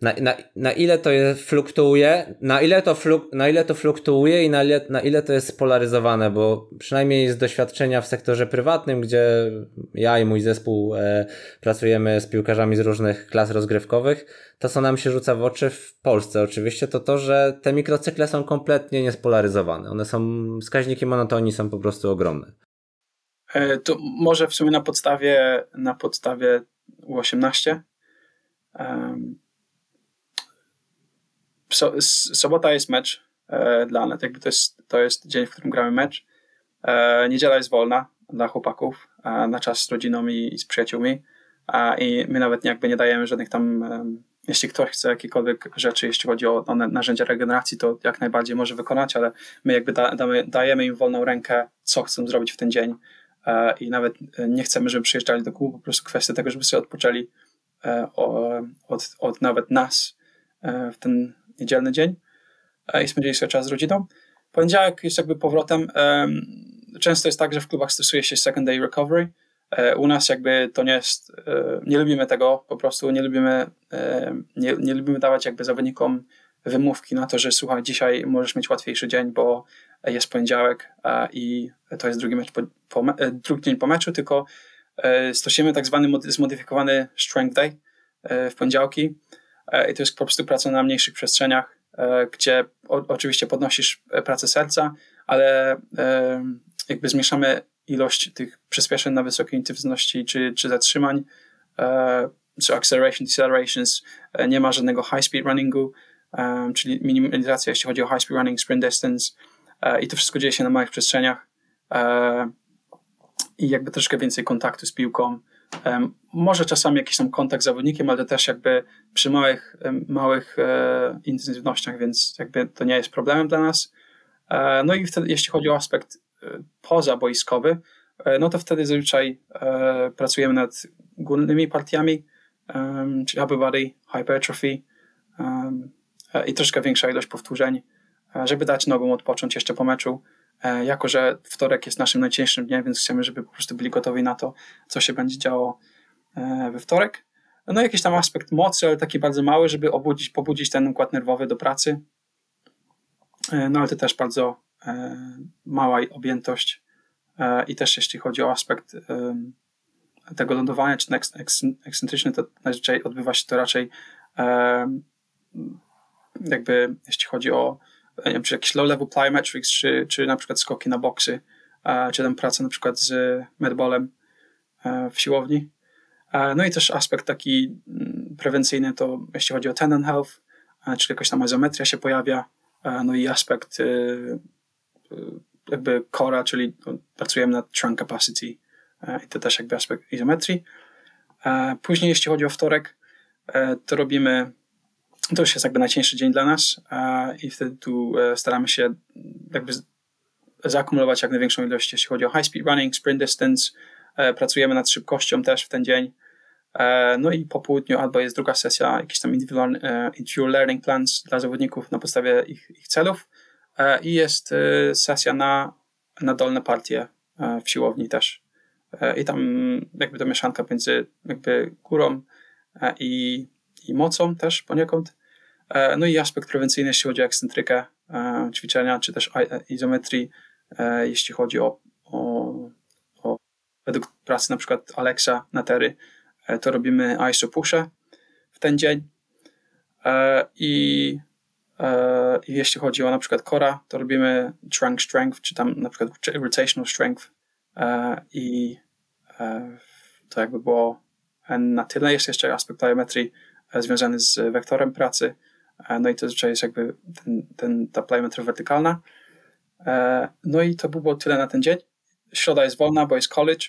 Na, na, na ile to jest, fluktuuje, na ile to, fluk, na ile to fluktuuje i na ile, na ile to jest spolaryzowane, bo przynajmniej z doświadczenia w sektorze prywatnym, gdzie ja i mój zespół e, pracujemy z piłkarzami z różnych klas rozgrywkowych, to co nam się rzuca w oczy w Polsce oczywiście, to to, że te mikrocykle są kompletnie niespolaryzowane. One są, wskaźniki monotonii są po prostu ogromne. E, to może w sumie na podstawie, na podstawie U18 um so, sobota jest mecz e, dla nas, jakby to jest, to jest dzień, w którym gramy mecz. E, niedziela jest wolna dla chłopaków e, na czas z rodziną i, i z przyjaciółmi. E, i my nawet jakby nie dajemy żadnych tam, jeśli ktoś chce jakiekolwiek rzeczy, jeśli chodzi o, o narzędzia regeneracji, to jak najbardziej może wykonać, ale my jakby da, damy, dajemy im wolną rękę, co chcą zrobić w ten dzień. E, i nawet nie chcemy, żeby przyjeżdżali do klubu, po prostu kwestia tego, żeby sobie odpoczęli e, od, od nawet nas w ten niedzielny dzień i spędzili sobie czas z rodziną. Poniedziałek jest jakby powrotem. Często jest tak, że w klubach stosuje się second day recovery. U nas jakby to nie jest, nie lubimy tego po prostu, nie lubimy, nie, nie lubimy dawać jakby zawodnikom wymówki na to, że słuchaj, dzisiaj możesz mieć łatwiejszy dzień, bo jest poniedziałek i to jest drugi, mecz po, po, drugi dzień po meczu, tylko stosujemy tak zwany zmodyfikowany strength day w poniedziałki i to jest po prostu praca na mniejszych przestrzeniach, gdzie o, oczywiście podnosisz pracę serca, ale jakby zmniejszamy ilość tych przyspieszeń na wysokiej intensywności czy, czy zatrzymań, czy acceleration, decelerations, nie ma żadnego high speed runningu, czyli minimalizacja, jeśli chodzi o high speed running, sprint distance i to wszystko dzieje się na małych przestrzeniach i jakby troszkę więcej kontaktu z piłką. Może czasami jakiś tam kontakt z zawodnikiem, ale to też jakby przy małych, małych e, intensywnościach, więc jakby to nie jest problemem dla nas. E, no i wtedy, jeśli chodzi o aspekt e, pozaboiskowy, no to wtedy zazwyczaj pracujemy nad górnymi partiami, czyli upper body, hypertrophy, i troszkę większa ilość powtórzeń, żeby dać nogom odpocząć jeszcze po meczu. E, jako, że wtorek jest naszym najcięższym dniem, więc chcemy, żeby po prostu byli gotowi na to, co się będzie działo e, we wtorek. No jakiś tam aspekt mocy, ale taki bardzo mały, żeby obudzić, pobudzić ten układ nerwowy do pracy. No ale to też bardzo mała objętość i też jeśli chodzi o aspekt tego lądowania, czy ekscentryczny, to najzwyczaj odbywa się to raczej jakby jeśli chodzi o nie wiem, czy jakieś low-level plyometrics, czy, czy na przykład skoki na boksy, czy tam pracę na przykład z medballem e, w siłowni. E, no i też aspekt taki mm, prewencyjny to jeśli chodzi o tendon health, e, czyli jakaś tam izometria się pojawia, no i aspekt jakby core, czyli pracujemy nad trunk capacity i to też jakby aspekt izometrii. Później jeśli chodzi o wtorek, to robimy to już jest jakby najcięższy dzień dla nas i wtedy tu e, staramy się jakby zaakumulować jak największą ilość, jeśli chodzi o high speed running, sprint distance. E, pracujemy nad szybkością też w ten dzień. E, no i po południu albo jest druga sesja, jakiś tam individual learning plans dla zawodników na podstawie ich, ich celów i jest sesja na, na dolne partie w siłowni też. I tam jakby to mieszanka między jakby górą i i mocą też poniekąd. E, no i aspekt prewencyjny, jeśli chodzi o ekscentrykę e, ćwiczenia, czy też izometrii, e, jeśli chodzi o, o, o według pracy na przykład Alexa Natery, to robimy ISO pusze w ten dzień. I, jeśli chodzi o na przykład to robimy trunk strength, czy tam na przykład rotational strength i to jakby było na tyle. Jest jeszcze aspekt plyometrii, E, związany z wektorem pracy. E, no i to zazwyczaj jest jakby ten, ten, ta plyometria wertykalna. E, no i to by było tyle na ten dzień. Środa jest wolna, bo jest college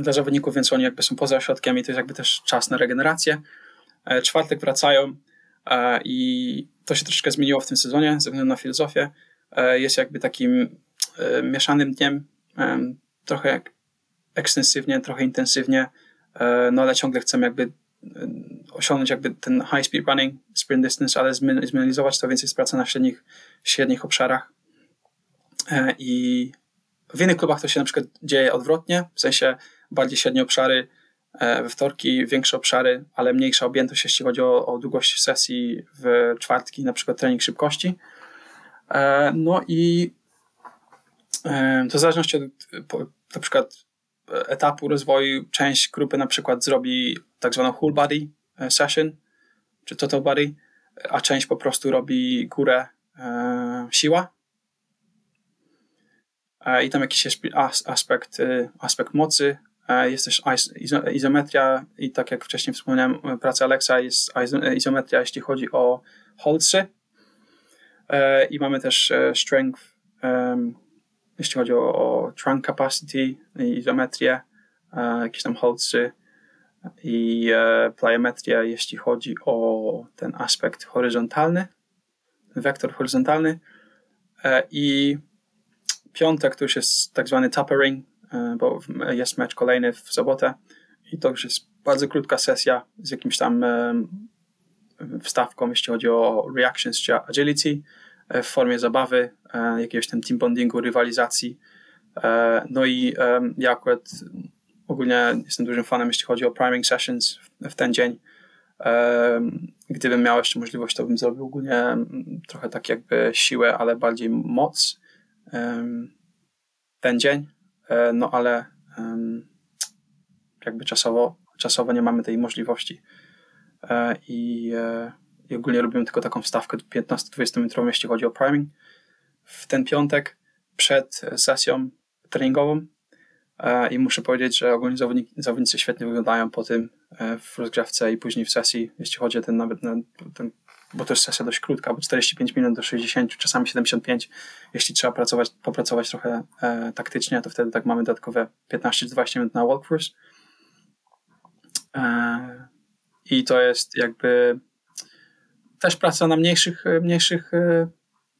dla zawodników, więc oni jakby są poza ośrodkiem i to jest jakby też czas na regenerację. Czwartek wracają i to się troszkę zmieniło w tym sezonie ze względu na filozofię. Jest jakby takim mieszanym dniem, trochę ekstensywnie, trochę intensywnie, no ale ciągle chcemy jakby osiągnąć jakby ten high speed running, sprint distance, ale zminimalizować to, więc jest praca na średnich, średnich obszarach. E, I w innych klubach to się na przykład dzieje odwrotnie, w sensie bardziej średnie obszary, e, we wtorki większe obszary, ale mniejsza objętość, jeśli chodzi o, o długość sesji w czwartki, na przykład trening szybkości. E, no i to w zależności od na przykład etapu rozwoju część grupy na przykład zrobi tak zwaną whole body e, session, czy total body, a część po prostu robi górę e, siła. E, I tam jakiś aspekt, e, aspekt mocy, e, jest też izometria i tak jak wcześniej wspomniałem, praca Alexa jest izometria, jeśli chodzi o holdsy. I mamy też strength jeśli chodzi o, o trunk capacity izometrię, e, jakieś tam holdsy i e, plyometrię, jeśli chodzi o ten aspekt horyzontalny, wektor horyzontalny. E, i piątek to już jest tak zwany tuppering, e, bo jest mecz kolejny w sobotę i to już jest bardzo krótka sesja z jakimś tam wstawką, jeśli chodzi o reactions czy agility w formie zabawy, jakiegoś tam team bondingu, rywalizacji. No i ja akurat ogólnie jestem dużym fanem, jeśli chodzi o priming sessions w ten dzień. Gdybym miał jeszcze możliwość, to bym zrobił ogólnie trochę tak jakby siłę, ale bardziej moc ten dzień. E, no ale jakby czasowo, czasowo nie mamy tej możliwości. E, I, e, i ogólnie robimy tylko taką wstawkę 15-20 metrową, jeśli chodzi o priming. W ten piątek przed sesją treningową i muszę powiedzieć, że ogólnie zawodnicy świetnie wyglądają po tym w rozgrzewce i później w sesji, jeśli chodzi o ten nawet ten, bo to jest sesja dość krótka, bo 45 minut do 60, czasami 75. Jeśli trzeba pracować, popracować trochę e, taktycznie, to wtedy tak mamy dodatkowe 15-20 minut na walkthroughs. E, I to jest jakby też praca na mniejszych, mniejszych, e,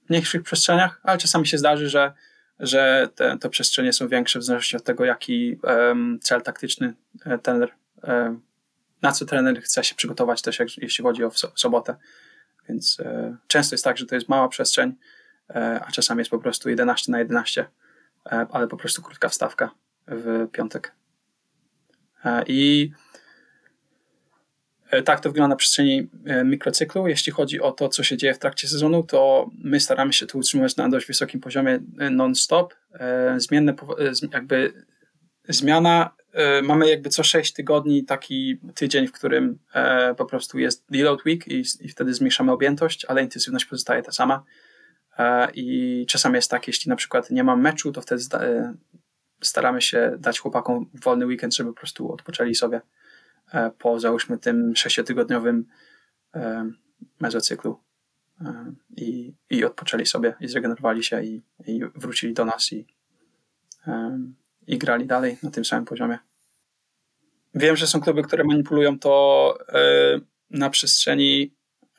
mniejszych przestrzeniach, ale czasami się zdarzy, że, że te, te przestrzenie są większe w zależności od tego, jaki um, cel taktyczny e, trener, um, na co trener chce się przygotować też, jak, jeśli chodzi o sobotę. Więc e, często jest tak, że to jest mała przestrzeń, e, a czasami jest po prostu 11 na 11, e, ale po prostu krótka wstawka w piątek. E, I e, tak to wygląda na przestrzeni e, mikrocyklu. Jeśli chodzi o to, co się dzieje w trakcie sezonu, to my staramy się to utrzymywać na dość wysokim poziomie non-stop. Zmienne, jakby zmiana E, mamy jakby co 6 tygodni taki tydzień, w którym e, po prostu jest deload week i, i wtedy zmniejszamy objętość, ale intensywność pozostaje ta sama. E, I czasami jest tak, jeśli na przykład nie mam meczu, to wtedy staramy się dać chłopakom wolny weekend, żeby po prostu odpoczęli sobie po załóżmy tym sześciotygodniowym mezocyklu i, i odpoczęli sobie i zregenerowali się i, i wrócili do nas i i grali dalej na tym samym poziomie. Wiem, że są kluby, które manipulują to e, na przestrzeni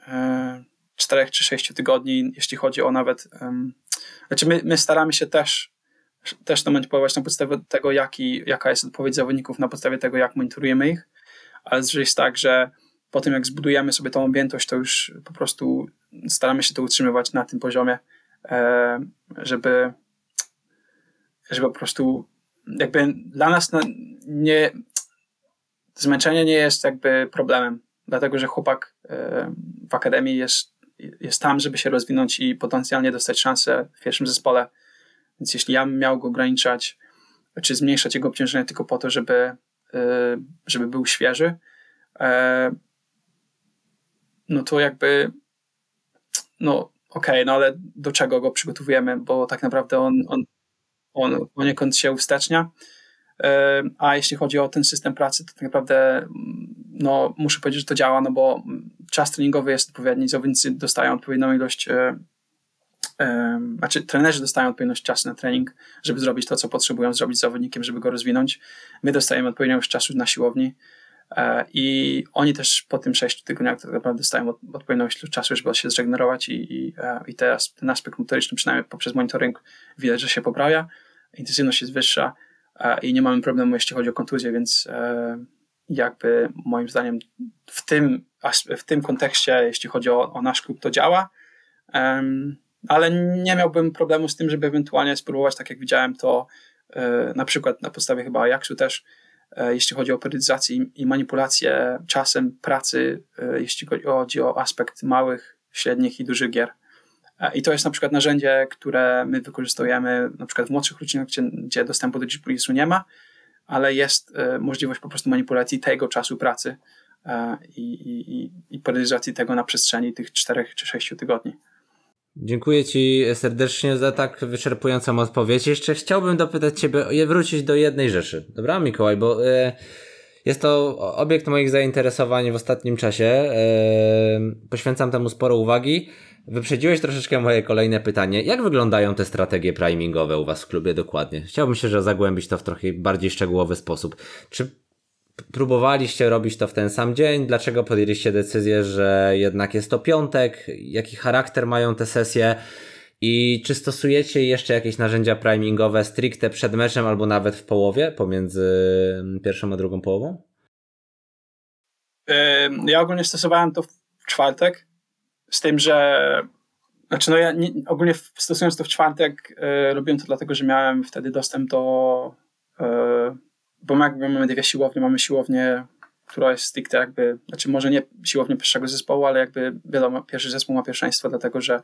e, czterech czy sześciu tygodni, jeśli chodzi o nawet. Znaczy, my, my staramy się też, też to manipulować na podstawie tego, jaki, jaka jest odpowiedź zawodników, na podstawie tego, jak monitorujemy ich, ale jest tak, że po tym, jak zbudujemy sobie tą objętość, to już po prostu staramy się to utrzymywać na tym poziomie, e, żeby, żeby po prostu jakby dla nas nie, zmęczenie nie jest jakby problemem, dlatego że chłopak e, w akademii jest, jest tam, żeby się rozwinąć i potencjalnie dostać szansę w pierwszym zespole. Więc jeśli ja bym miał go ograniczać, czy zmniejszać jego obciążenie tylko po to, żeby, żeby był świeży, e, no to jakby no okej, okay, no ale do czego go przygotowujemy, bo tak naprawdę on, on on poniekąd się uwstecznia. A jeśli chodzi o ten system pracy, to tak naprawdę no, muszę powiedzieć, że to działa, no bo czas treningowy jest odpowiedni, zawodnicy dostają odpowiednią ilość, e, e, znaczy trenerzy dostają odpowiednią czasu na trening, żeby zrobić to, co potrzebują zrobić z zawodnikiem, żeby go rozwinąć. My dostajemy odpowiednią ilość czasu na siłowni e, i oni też po tym 6 tygodniach tak naprawdę dostają odpowiednią ilość czasu, żeby się zregenerować i, i, i teraz ten aspekt motoryczny, przynajmniej poprzez monitoring, widać, że się poprawia intensywność jest wyższa i nie mamy problemu, jeśli chodzi o kontuzję, więc e, jakby moim zdaniem w tym, w tym kontekście, jeśli chodzi o, o nasz klub, to działa. Ale nie miałbym problemu z tym, żeby ewentualnie spróbować, tak jak widziałem to e, na przykład na podstawie chyba Ajaxu też, e, jeśli chodzi o peryodizację i manipulację czasem pracy, jeśli chodzi o aspekt małych, średnich i dużych gier. I to jest na przykład narzędzie, które my wykorzystujemy na przykład w młodszych rodzinach, gdzie, gdzie dostępu do GPU nie ma, ale jest e, możliwość po prostu manipulacji tego czasu pracy e, i, i, i periodizacji tego na przestrzeni tych czterech czy sześciu tygodni. Dziękuję Ci serdecznie za tak wyczerpującą odpowiedź. Jeszcze chciałbym dopytać Ciebie, wrócić do jednej rzeczy. Dobra, Mikołaj, bo e, jest to obiekt moich zainteresowań w ostatnim czasie. Poświęcam temu sporo uwagi. Wyprzedziłeś troszeczkę moje kolejne pytanie. Jak wyglądają te strategie primingowe u Was w klubie dokładnie? Chciałbym się, że zagłębić to w trochę bardziej szczegółowy sposób. Czy próbowaliście robić to w ten sam dzień? Dlaczego podjęliście decyzję, że jednak jest to piątek? Jaki charakter mają te sesje? I czy stosujecie jeszcze jakieś narzędzia primingowe stricte przed meczem albo nawet w połowie, pomiędzy pierwszą a drugą połową? Ja ogólnie stosowałem to w czwartek, z tym, że znaczy no ja nie, ogólnie stosując to w czwartek e, robiłem to dlatego, że miałem wtedy dostęp do e, bo jakby mamy dwie siłownie, mamy siłownię, która jest stricte jakby, znaczy może nie siłownię pierwszego zespołu, ale jakby wiadomo, pierwszy zespół ma pierwszeństwo, dlatego że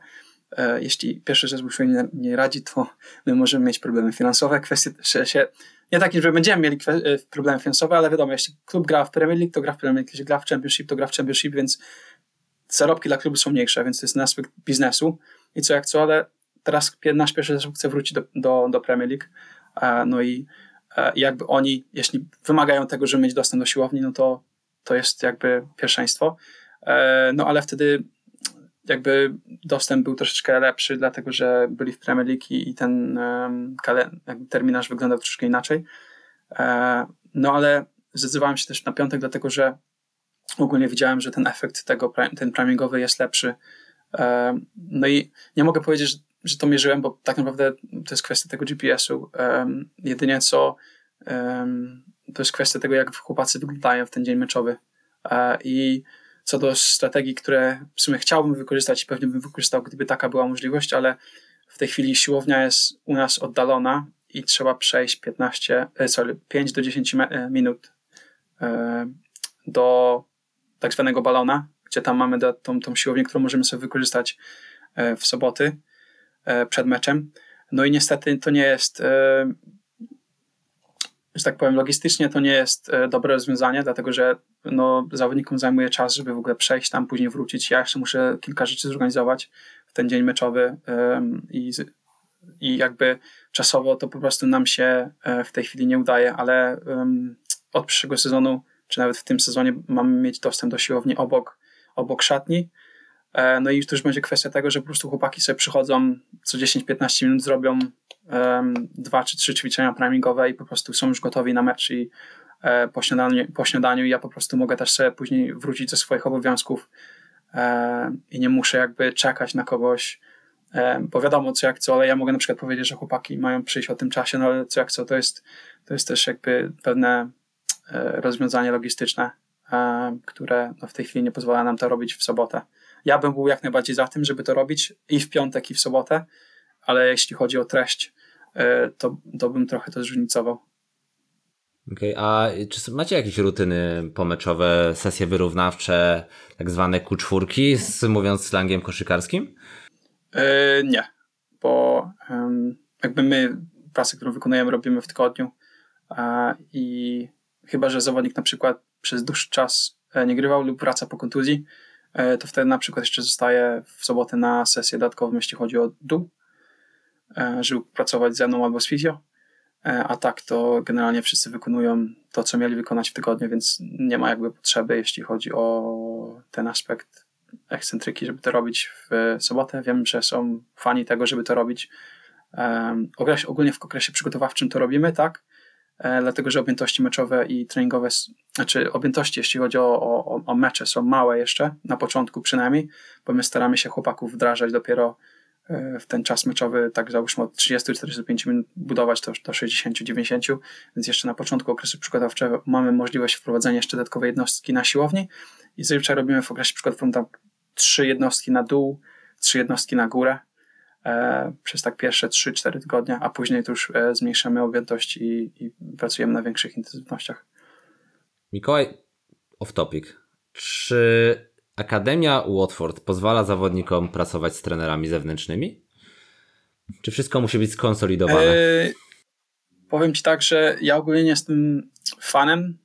e, jeśli pierwszy zespół sobie nie, nie, radzi, to my możemy mieć problemy finansowe, kwestie się, nie takie, że będziemy mieli e, problemy finansowe, ale wiadomo, jeśli klub gra w Premier League, to gra w Premier League, jeśli gra w Championship, to gra w Championship, więc zarobki dla klubu są mniejsze, więc to jest ten aspekt biznesu. I co jak co, ale teraz nasz pierwszy zespół chce wrócić do, do, do Premier League, e, no i e, jakby oni, jeśli wymagają tego, żeby mieć dostęp do siłowni, no to to jest jakby pierwszeństwo. E, no ale wtedy jakby dostęp był troszeczkę lepszy, dlatego że byli w Premier League i, ten terminarz wyglądał troszeczkę inaczej. No ale zdecydowałem się też na piątek, dlatego że ogólnie widziałem, że ten efekt tego, ten primingowy jest lepszy. No i nie mogę powiedzieć, że, to mierzyłem, bo tak naprawdę to jest kwestia tego GPS-u. Jedynie co to jest kwestia tego, jak chłopacy wyglądają w ten dzień meczowy. E, I co do strategii, które w sumie chciałbym wykorzystać i pewnie bym wykorzystał, gdyby taka była możliwość, ale w tej chwili siłownia jest u nas oddalona i trzeba przejść 15, e, sorry, 5 do 10 e, minut do tak zwanego balona, gdzie tam mamy tą, tą siłownię, którą możemy sobie wykorzystać w soboty przed meczem. No i niestety to nie jest, e, że tak powiem, logistycznie to nie jest dobre rozwiązanie, dlatego że no, zawodnikom zajmuje czas, żeby w ogóle przejść tam, później wrócić. Ja jeszcze muszę kilka rzeczy zorganizować w ten dzień meczowy i, i jakby czasowo to po prostu nam się w tej chwili nie udaje, ale od przyszłego sezonu czy nawet w tym sezonie mamy mieć dostęp do siłowni obok, obok szatni. E, no i to już będzie kwestia tego, że po prostu chłopaki sobie przychodzą co 10-15 minut, zrobią dwa czy trzy ćwiczenia primingowe i po prostu są już gotowi na mecz i e, po, śniadaniu, po śniadaniu ja po prostu mogę też sobie później wrócić ze swoich obowiązków e, i nie muszę jakby czekać na kogoś, bo wiadomo co jak co, ale ja mogę na przykład powiedzieć, że chłopaki mają przyjść o tym czasie, no ale co jak co, to jest, to jest też jakby pewne rozwiązanie logistyczne, które no, w tej chwili nie pozwala nam to robić w sobotę. Ja bym był jak najbardziej za tym, żeby to robić i w piątek, i w sobotę, ale jeśli chodzi o treść, e, to, to bym trochę to zróżnicował. Okej, okay, a czy macie jakieś rutyny pomeczowe, sesje wyrównawcze, tak zwane Q4, z, mówiąc slangiem koszykarskim? Yy, nie, bo yy, jakby my pracę, którą wykonujemy, robimy w tygodniu yy, i chyba że zawodnik na przykład przez dłuższy czas e, nie grywał lub wraca po kontuzji, to wtedy na przykład jeszcze zostaje w sobotę na sesję dodatkową, jeśli chodzi o dół, e, żeby pracować ze mną albo z fizjo. A tak to generalnie wszyscy wykonują to, co mieli wykonać w tygodniu, więc nie ma jakby potrzeby, jeśli chodzi o ten aspekt ekscentryki, żeby to robić w sobotę. Wiem, że są fani tego, żeby to robić. ogólnie w okresie przygotowawczym to robimy, tak? E, dlatego że objętości meczowe i treningowe, znaczy objętości, jeśli chodzi o, o, o mecze, są małe jeszcze, na początku przynajmniej, bo my staramy się chłopaków wdrażać dopiero e, w ten czas meczowy, tak załóżmy od 30-45 minut budować to do 60-90, więc jeszcze na początku okresu przygotowawczego mamy możliwość wprowadzenia jeszcze dodatkowej jednostki na siłowni. I zazwyczaj robimy w okresie przygotowawczym tam trzy jednostki na dół, trzy jednostki na górę, przez tak pierwsze 3-4 tygodnie, a później to już e, zmniejszamy objętość i, i pracujemy na większych intensywnościach. Mikołaj, off topic. Czy Akademia Watford pozwala zawodnikom pracować z trenerami zewnętrznymi? Czy wszystko musi być skonsolidowane? E, powiem Ci tak, że ja ogólnie nie jestem fanem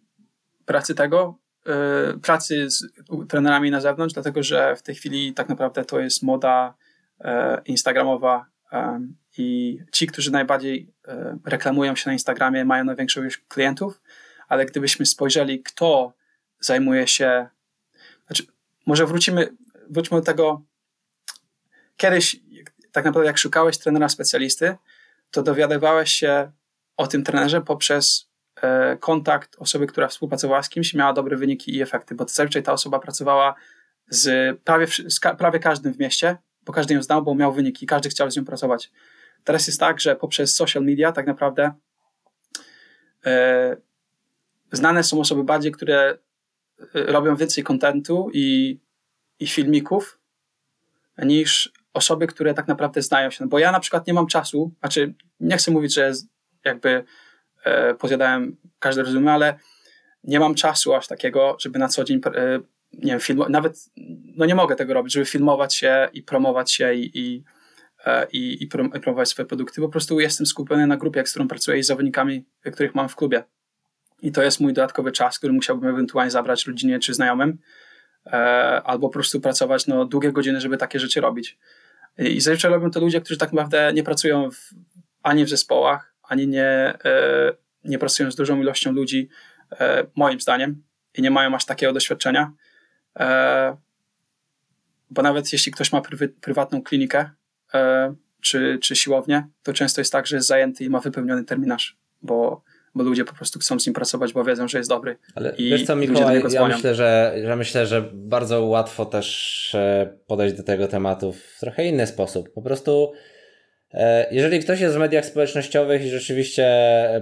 pracy tego, e, pracy z trenerami na zewnątrz, dlatego że w tej chwili tak naprawdę to jest moda E, instagramowa e, i ci, którzy najbardziej e, reklamują się na Instagramie, mają największą już klientów, ale gdybyśmy spojrzeli, kto zajmuje się, znaczy, może wrócimy, wróćmy do tego, kiedyś tak naprawdę jak szukałeś trenera specjalisty, to dowiadywałeś się o tym trenerze poprzez kontakt osoby, która współpracowała z kimś, miała dobre wyniki i efekty, bo zazwyczaj ta osoba pracowała z prawie, z prawie każdym w mieście, bo każdy ją znał, bo miał wyniki, każdy chciał z nią pracować. Teraz jest tak, że poprzez social media tak naprawdę e, znane są osoby bardziej, które e, robią więcej kontentu i i filmików niż osoby, które tak naprawdę znają się. No bo ja na przykład nie mam czasu, znaczy nie chcę mówić, że jakby e, pozjadałem każde rozumy, ale nie mam czasu aż takiego, żeby na co dzień e, nie wiem, film, nawet no nie mogę tego robić, żeby filmować się i promować się i, i, e, i, i promować swoje produkty. Po prostu jestem skupiony na grupie, z którą pracuję i zawodnikami, których mam w klubie. I to jest mój dodatkowy czas, który musiałbym ewentualnie zabrać rodzinie czy znajomym, e, albo po prostu pracować no, długie godziny, żeby takie rzeczy robić. I zazwyczaj robią to ludzie, którzy tak naprawdę nie pracują w, ani w zespołach, ani nie, e, nie pracują z dużą ilością ludzi, moim zdaniem, i nie mają aż takiego doświadczenia. E, bo nawet jeśli ktoś ma pry, prywatną klinikę e, czy, czy siłownię, to często jest tak, że jest zajęty i ma wypełniony terminarz, bo bo ludzie po prostu chcą z nim pracować, bo wiedzą, że jest dobry. Ale I wiesz co, Mikołaj, ja myślę, że, że myślę, że bardzo łatwo też e, podejść do tego tematu w trochę inny sposób. Po prostu jeżeli ktoś jest w mediach społecznościowych i rzeczywiście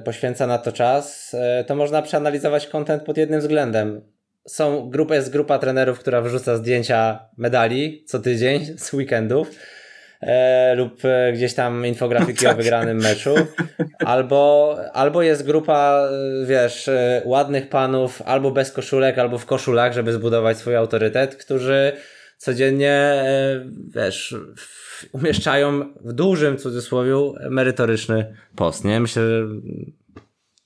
poświęca na to czas, to można przeanalizować kontent pod jednym względem. Są grupa, jest grupa trenerów, która wrzuca zdjęcia medali co tydzień z weekendów e, lub e, gdzieś tam infografiki tak. o wygranym meczu. Albo, albo jest grupa, e, wiesz, e, ładnych panów, albo bez koszulek, albo w koszulach, żeby zbudować swój autorytet, którzy codziennie, wiesz, umieszczają w dużym cudzysłowie merytoryczny post, nie? Myślę, że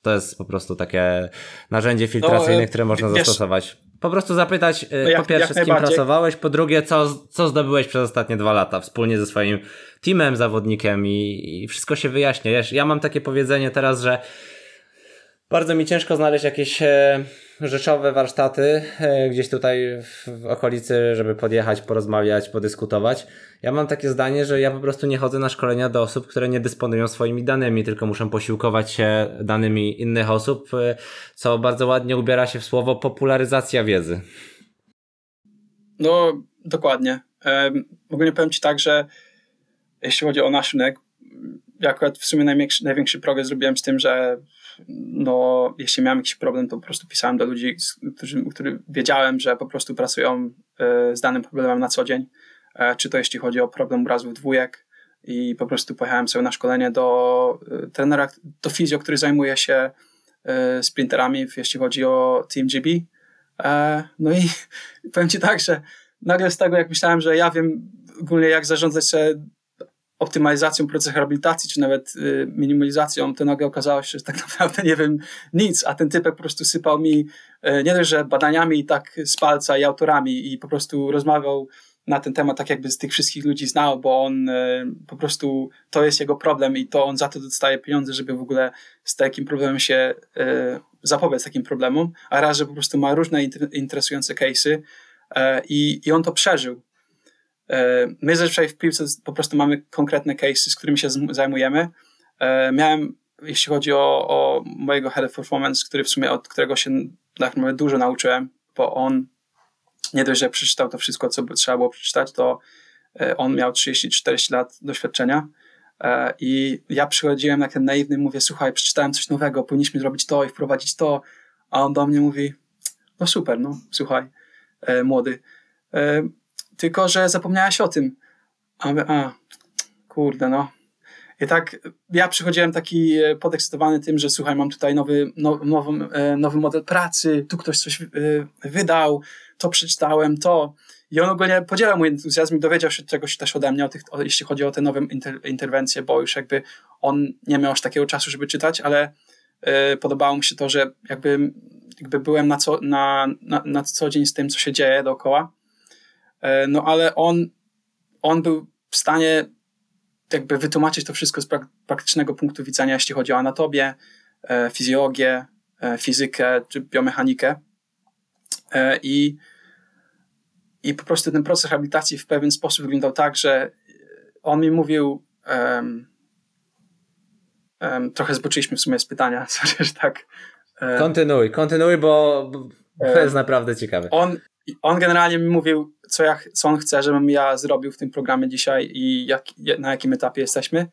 to jest po prostu takie narzędzie filtracyjne, no, które można wiesz, zastosować po prostu zapytać, y, no jak, po pierwsze, z kim pracowałeś, po drugie, co, co zdobyłeś przez ostatnie dwa lata wspólnie ze swoim teamem, zawodnikiem i, i wszystko się wyjaśnia. Ja mam takie powiedzenie teraz, że bardzo mi ciężko znaleźć jakieś e, rzeczowe warsztaty e, gdzieś tutaj w okolicy, żeby podjechać, porozmawiać, podyskutować. Ja mam takie zdanie, że ja po prostu nie chodzę na szkolenia do osób, które nie dysponują swoimi danymi, tylko muszą posiłkować się danymi innych osób, e, co bardzo ładnie ubiera się w słowo popularyzacja wiedzy. No, dokładnie. Um, ogólnie powiem Ci tak, że jeśli chodzi o nasz rynek, ja akurat w sumie największy, największy progres zrobiłem z tym, że no, jeśli miałem jakiś problem, to po prostu pisałem do ludzi, którzy, którzy wiedziałem, że po prostu pracują e, z danym problemem na co dzień. E, czy to jeśli chodzi o problem urazów dwójek i po prostu pojechałem sobie na szkolenie do e, trenera, do fizjo, który zajmuje się sprinterami, jeśli chodzi o Team GB. No i powiem Ci tak, że nagle z tego, jak myślałem, że ja wiem ogólnie jak zarządzać się optymalizacją procesu rehabilitacji, czy nawet y, minimalizacją, to nagle okazało się, że tak naprawdę nie wiem nic, a ten typek po prostu sypał mi y, nie dość, że badaniami tak z palca i autorami i po prostu rozmawiał na ten temat, tak jakby z tych wszystkich ludzi znał, bo on y, po prostu, to jest jego problem i to on za to dostaje pieniądze, żeby w ogóle z takim problemem się zapobiec takim problemom, a raz, że po prostu ma różne interesujące case'y i, i on to przeżył my zazwyczaj w piłce po prostu mamy konkretne cases, z którymi się zajmujemy. E, miałem, jeśli chodzi o, o mojego head of performance, który w sumie od którego się tak naprawdę dużo nauczyłem, bo on nie dość, że przeczytał to wszystko, co trzeba było przeczytać, to e, on miał 30-40 lat doświadczenia. I ja przychodziłem na ten naiwny, mówię, słuchaj, przeczytałem coś nowego, powinniśmy zrobić to i wprowadzić to. A on do mnie mówi, no super, no słuchaj, młody tylko, że zapomniałaś o tym. A, a kurde, no. I tak ja przychodziłem taki e, podekscytowany tym, że słuchaj, mam tutaj nowy, no, nowy, e, nowy model pracy, tu ktoś coś e, wydał, to przeczytałem, to. I on ogólnie podzielał mój entuzjazm i dowiedział się czegoś też ode mnie, o tych, o, jeśli chodzi o te nowe inter, interwencje, bo już jakby on nie miał aż takiego czasu, żeby czytać, ale y, podobało mu się to, że jakby, jakby byłem na co, na, na, na co dzień z tym, co się dzieje dookoła no ale on, on był w stanie jakby wytłumaczyć to wszystko z praktycznego punktu widzenia, jeśli chodzi o anatomię, e, fizjologię, e, fizykę czy biomechanikę. I, I po prostu ten proces rehabilitacji w pewien sposób wyglądał tak, że on mi mówił, um, um, trochę zboczyliśmy w sumie z pytania, że tak. Kontynuuj, kontynuuj, bo to jest naprawdę ciekawe. On, on generalnie mi mówił, co, ja, co on chce, żebym ja zrobił w tym programie dzisiaj i jak, na jakim etapie jesteśmy.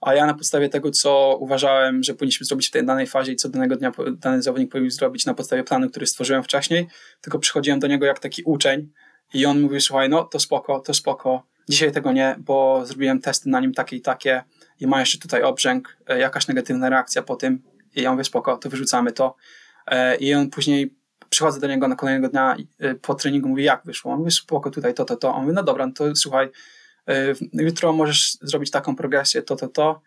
A ja na podstawie tego, co uważałem, że powinniśmy zrobić w tej danej fazie i co danego dnia dany zawodnik powinien zrobić na podstawie planu, który stworzyłem wcześniej, tylko przychodziłem do niego jak taki uczeń I on mówił, słuchaj, no to spoko, to spoko. Dzisiaj tego nie, bo zrobiłem testy na nim takie i takie i ma jeszcze tutaj obrzęk, e, jakaś negatywna reakcja po tym. I ja mówię, spoko, to wyrzucamy to. E, I on później przychodzę do niego na kolejnego dnia e, po treningu, mówi, jak wyszło? On mówi, spoko, tutaj to, to, to. On mówi, no dobra, no to słuchaj, jutro możesz zrobić taką progresję, to, to, to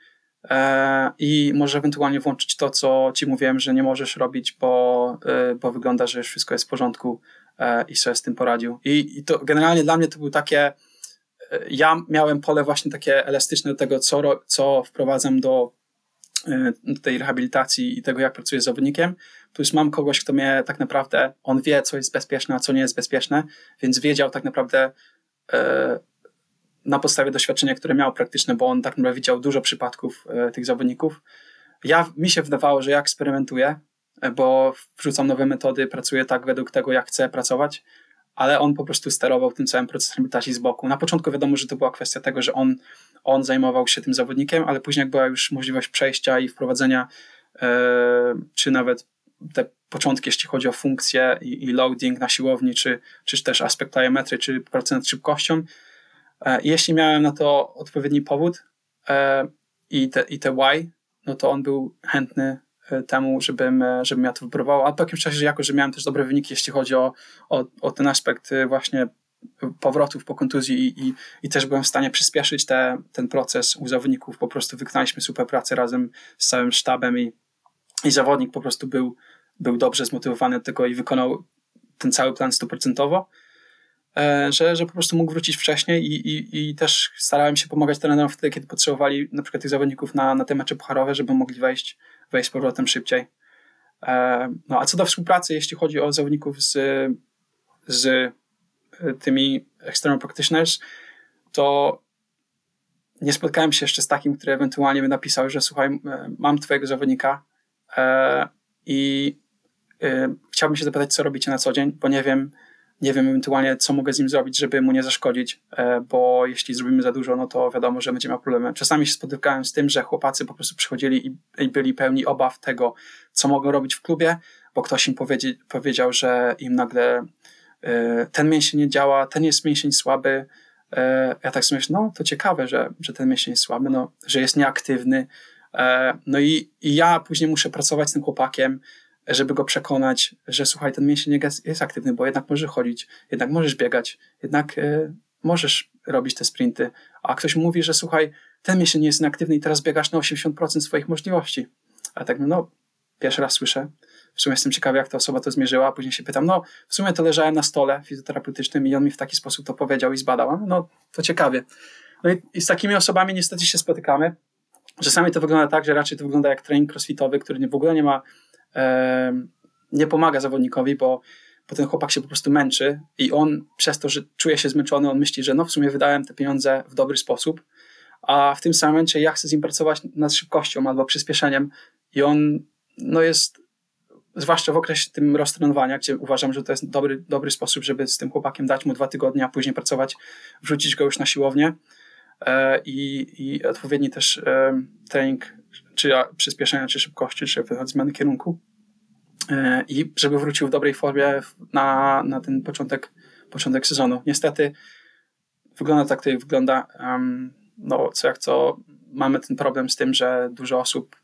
i może ewentualnie włączyć to, co ci mówiłem, że nie możesz robić, bo, bo wygląda, że już wszystko jest w porządku i sobie z tym poradził. I, I to generalnie dla mnie to był takie ja miałem pole właśnie takie elastyczne do tego, co, co wprowadzam e, do tej rehabilitacji i tego, jak pracuję z zawodnikiem. Plus mam kogoś, kto mnie tak naprawdę, on wie, co jest bezpieczne, a co nie jest bezpieczne, więc wiedział tak naprawdę e, na podstawie doświadczenia, które miał praktyczne, bo on tak naprawdę widział dużo przypadków e, tych zawodników. Ja, mi się wydawało, że ja eksperymentuję, bo wrzucam nowe metody, pracuję tak według tego, jak chcę pracować, ale on po prostu sterował tym całym procesem rehabilitacji z boku. Na początku wiadomo, że to była kwestia tego, że on, on zajmował się tym zawodnikiem, ale później jak była już możliwość przejścia i wprowadzenia, e, czy nawet te początki, jeśli chodzi o funkcję i, i loading na siłowni, czy, czy też aspekt plyometry, czy procent szybkością, e, jeśli miałem na to odpowiedni powód e, i, te, i te why, no to on był chętny temu, żebym, e, żebym ja to wypróbował, a po jakimś czasie, jako że miałem też dobre wyniki, jeśli chodzi o, o, o ten aspekt e, właśnie powrotów po kontuzji i, i, i też byłem w stanie przyspieszyć te, ten proces u zawodników. Po prostu wykonaliśmy super pracę razem z całym sztabem i, i zawodnik po prostu był, był dobrze zmotywowany do tego i wykonał ten cały plan stuprocentowo. E, że, że po prostu mógł wrócić wcześniej i, i, i też starałem się pomagać trenerom wtedy, kiedy potrzebowali na przykład tych zawodników na, na te mecze pucharowe, żeby mogli wejść, wejść z powrotem szybciej. E, no a co do współpracy, jeśli chodzi o zawodników z, z e, tymi external practitioners, to nie spotkałem się jeszcze z takim, który ewentualnie by napisał, że słuchaj, mam twojego zawodnika i chciałbym się zapytać, co robicie na co dzień, bo nie wiem, nie wiem ewentualnie, co mogę z nim zrobić, żeby mu nie zaszkodzić, e, bo jeśli zrobimy za dużo, no to wiadomo, że będzie miał problemy. Czasami się spotykałem z tym, że chłopacy po prostu przychodzili i, byli pełni obaw tego, co mogą robić w klubie, bo ktoś im powiedzi, powiedział, że im nagle y, ten mięsień nie działa, ten jest mięsień słaby. Y, ja tak sobie myślę, no to ciekawe, że, że ten mięsień jest słaby, no, że jest nieaktywny. No i, i ja później muszę pracować z tym chłopakiem, żeby go przekonać, że słuchaj, ten mięsień jest, aktywny, bo jednak możesz chodzić, jednak możesz biegać, jednak y, możesz robić te sprinty. A ktoś mówi, że słuchaj, ten mięsień jest nieaktywny i teraz biegasz na 80% swoich możliwości. A tak, no, pierwszy raz słyszę. W sumie jestem ciekawy, jak ta osoba to zmierzyła, później się pytam, no, w sumie to leżałem na stole fizjoterapeutycznym i on mi w taki sposób to powiedział i zbadał. No, to ciekawie. No i, i z takimi osobami niestety się spotykamy. Czasami to wygląda tak, że raczej to wygląda jak trening crossfitowy, który w ogóle nie ma nie pomaga zawodnikowi, bo, bo ten chłopak się po prostu męczy i on przez to, że czuje się zmęczony, on myśli, że no w sumie wydałem te pieniądze w dobry sposób, a w tym samym momencie ja chcę z nim pracować nad szybkością albo przyspieszeniem i on no jest, zwłaszcza w okresie tym roztrenowania, gdzie uważam, że to jest dobry, dobry sposób, żeby z tym chłopakiem dać mu dwa tygodnie, a później pracować, wrzucić go już na siłownię i, i odpowiedni też e, trening czy przyspieszenia, czy szybkości, czy zmiany kierunku. E, I żeby wrócił w dobrej formie na, na ten początek, początek sezonu. Niestety wygląda tak, jak wygląda. No, co jak co, mamy ten problem z tym, że dużo osób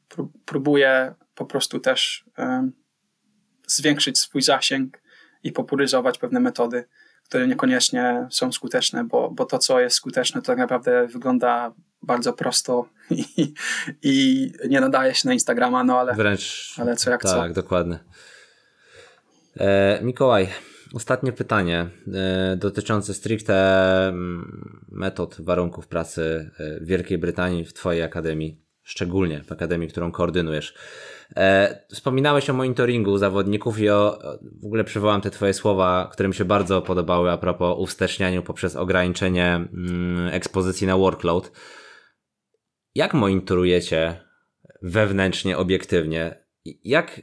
próbuje po prostu też zwiększyć swój zasięg i popularyzować pewne metody które niekoniecznie są skuteczne, bo, bo to, co jest skuteczne, to tak naprawdę wygląda bardzo prosto i, i nie nadaje się na Instagrama, no ale, Wręcz, ale co jak tak, co. Tak, dokładnie. E, Mikołaj, ostatnie pytanie e, dotyczące stricte mm, metod, warunków pracy e, w Wielkiej Brytanii w Twojej akademii, szczególnie w akademii, którą koordynujesz. E, wspominałeś o monitoringu zawodników i o, w ogóle przywołam te twoje słowa, które mi się bardzo podobały a propos uwstecznianiu poprzez ograniczenie mm, ekspozycji na workload. Jak monitorujecie wewnętrznie, obiektywnie? Jak,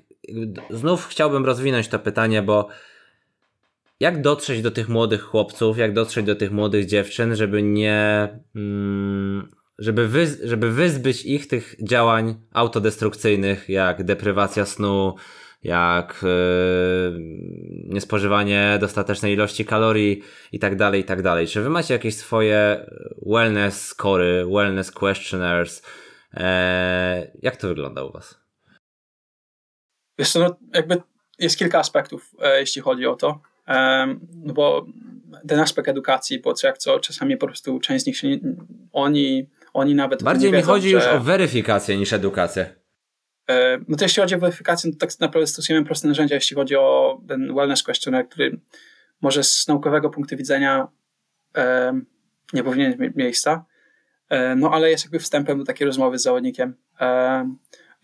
znów chciałbym rozwinąć to pytanie, bo jak dotrzeć do tych młodych chłopców, jak dotrzeć do tych młodych dziewczyn, żeby nie, mm, żeby, żeby wyzbyć ich tych działań autodestrukcyjnych, jak deprywacja snu, jak yy, niespożywanie dostatecznej ilości kalorii i tak dalej, i tak dalej. Czy wy macie jakieś swoje wellness scory, wellness questionnaires? Eee, jak to wygląda u was? Wiesz no jakby jest kilka aspektów, e, jeśli chodzi o to, e, no bo ten aspekt edukacji, bo co jak co, czasami po prostu część z nich się oni, oni nawet Bardziej nie mi wiedzą, chodzi że, już o weryfikację niż edukację. E, no to jeśli chodzi o weryfikację, to tak naprawdę stosujemy proste narzędzia, jeśli chodzi o ten wellness questionnaire, który może z naukowego punktu widzenia e, nie powinien mieć miejsca, e, no ale jest jakby wstępem do takiej rozmowy z zawodnikiem. E,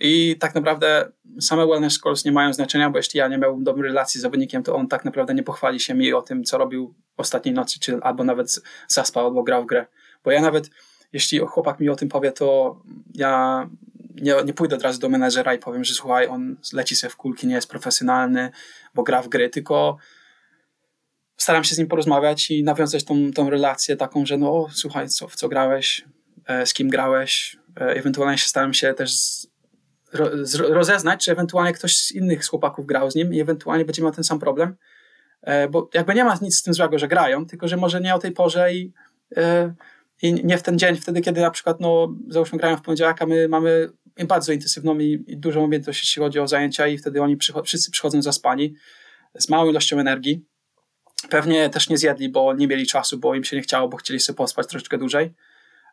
I tak naprawdę same wellness scores nie mają znaczenia, bo jeśli ja nie miałbym dobrej relacji z zawodnikiem, to on tak naprawdę nie pochwali się mi o tym, co robił ostatniej nocy, czy albo nawet zaspał, albo grał w grę. Bo ja nawet, jeśli chłopak mi o tym powie, to ja nie, nie pójdę od razu do menedżera i powiem, że słuchaj, on leci sobie w kulki, nie jest profesjonalny, bo gra w gry, tylko staram się z nim porozmawiać i nawiązać tą, tą relację taką, że no słuchaj, co, w co grałeś, e, z kim grałeś, e, ewentualnie się staram się też z, z, rozeznać, czy ewentualnie ktoś z innych z chłopaków grał z nim i ewentualnie będzie miał ten sam problem, e, bo jakby nie ma nic z tym złego, że grają, tylko że może nie o tej porze i i nie w ten dzień, wtedy, kiedy na przykład, no, załóżmy, grają w poniedziałek, a my mamy bardzo intensywną i, i dużą objętość, jeśli chodzi o zajęcia, i wtedy oni przycho wszyscy przychodzą zaspani, z małą ilością energii. Pewnie też nie zjedli, bo nie mieli czasu, bo im się nie chciało, bo chcieli sobie pospać troszeczkę dłużej.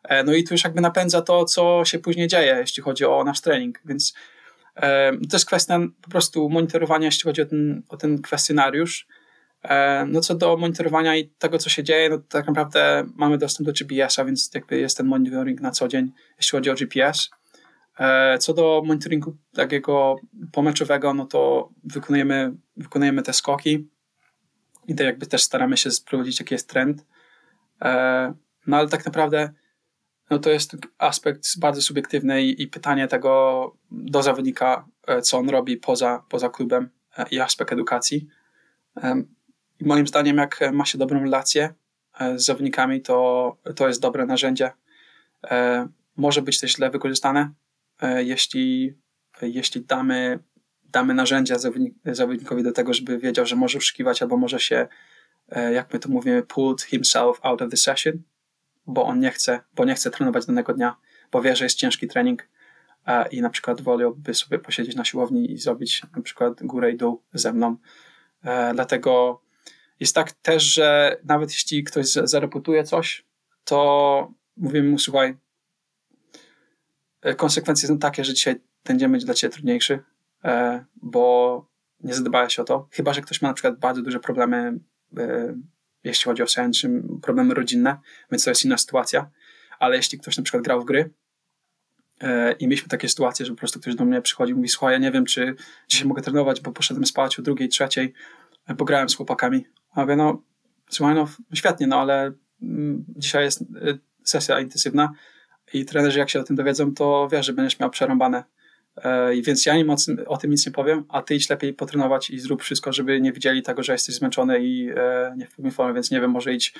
E, no i to już jakby napędza to, co się później dzieje, jeśli chodzi o nasz trening, więc e, to jest kwestia po prostu monitorowania, jeśli chodzi o ten, o ten kwestionariusz. E, no co do monitorowania i tego, co się dzieje, no tak naprawdę mamy dostęp do GPS-a, więc jakby jest ten monitoring na co dzień, jeśli chodzi o GPS. E, co do monitoringu takiego pomeczowego, no to wykonujemy, wykonujemy te skoki i to jakby też staramy się sprawdzić, jaki jest trend. E, no ale tak naprawdę no to jest aspekt bardzo subiektywny i, i pytanie tego do zawodnika, co on robi poza, poza klubem i aspekt edukacji. I moim zdaniem, jak ma się dobrą relację e, z zawodnikami, to, to jest dobre narzędzie. E, może być też źle wykorzystane, e, jeśli, jeśli damy, damy narzędzia zawodnik, zawodnikowi do tego, żeby wiedział, że może oszukiwać albo może się, jak my to mówimy, pulled himself out of the session, bo on nie chce, bo nie chce trenować danego dnia, bo wie, że jest ciężki trening i na przykład wolałby sobie posiedzieć na siłowni i zrobić na przykład górę i dół ze mną. Dlatego jest tak też, że nawet jeśli ktoś zareputuje coś, to mówimy mu, słuchaj, e, konsekwencje są takie, że dzisiaj ten dzień będzie dla ciebie trudniejszy, e, bo nie zadbałeś o to. Chyba, że ktoś ma na przykład bardzo duże problemy, e, jeśli chodzi o czy problemy rodzinne, więc to jest inna sytuacja. Ale jeśli ktoś na przykład grał w gry i mieliśmy takie sytuacje, że po prostu ktoś do mnie przychodzi i mówi, słuchaj, ja nie wiem, czy dzisiaj mogę trenować, bo poszedłem spać o drugiej, trzeciej, pograłem z chłopakami, a mówię, no słuchaj, no świetnie, no ale mm, dzisiaj jest y, sesja intensywna i trenerzy jak się o tym dowiedzą, to wiesz, że będziesz miał przerąbane. E, więc ja im o, o, tym nic nie powiem, a ty idź lepiej potrenować i zrób wszystko, żeby nie widzieli tego, że jesteś zmęczony i e, nie w pełnej formie, więc nie wiem, może idź,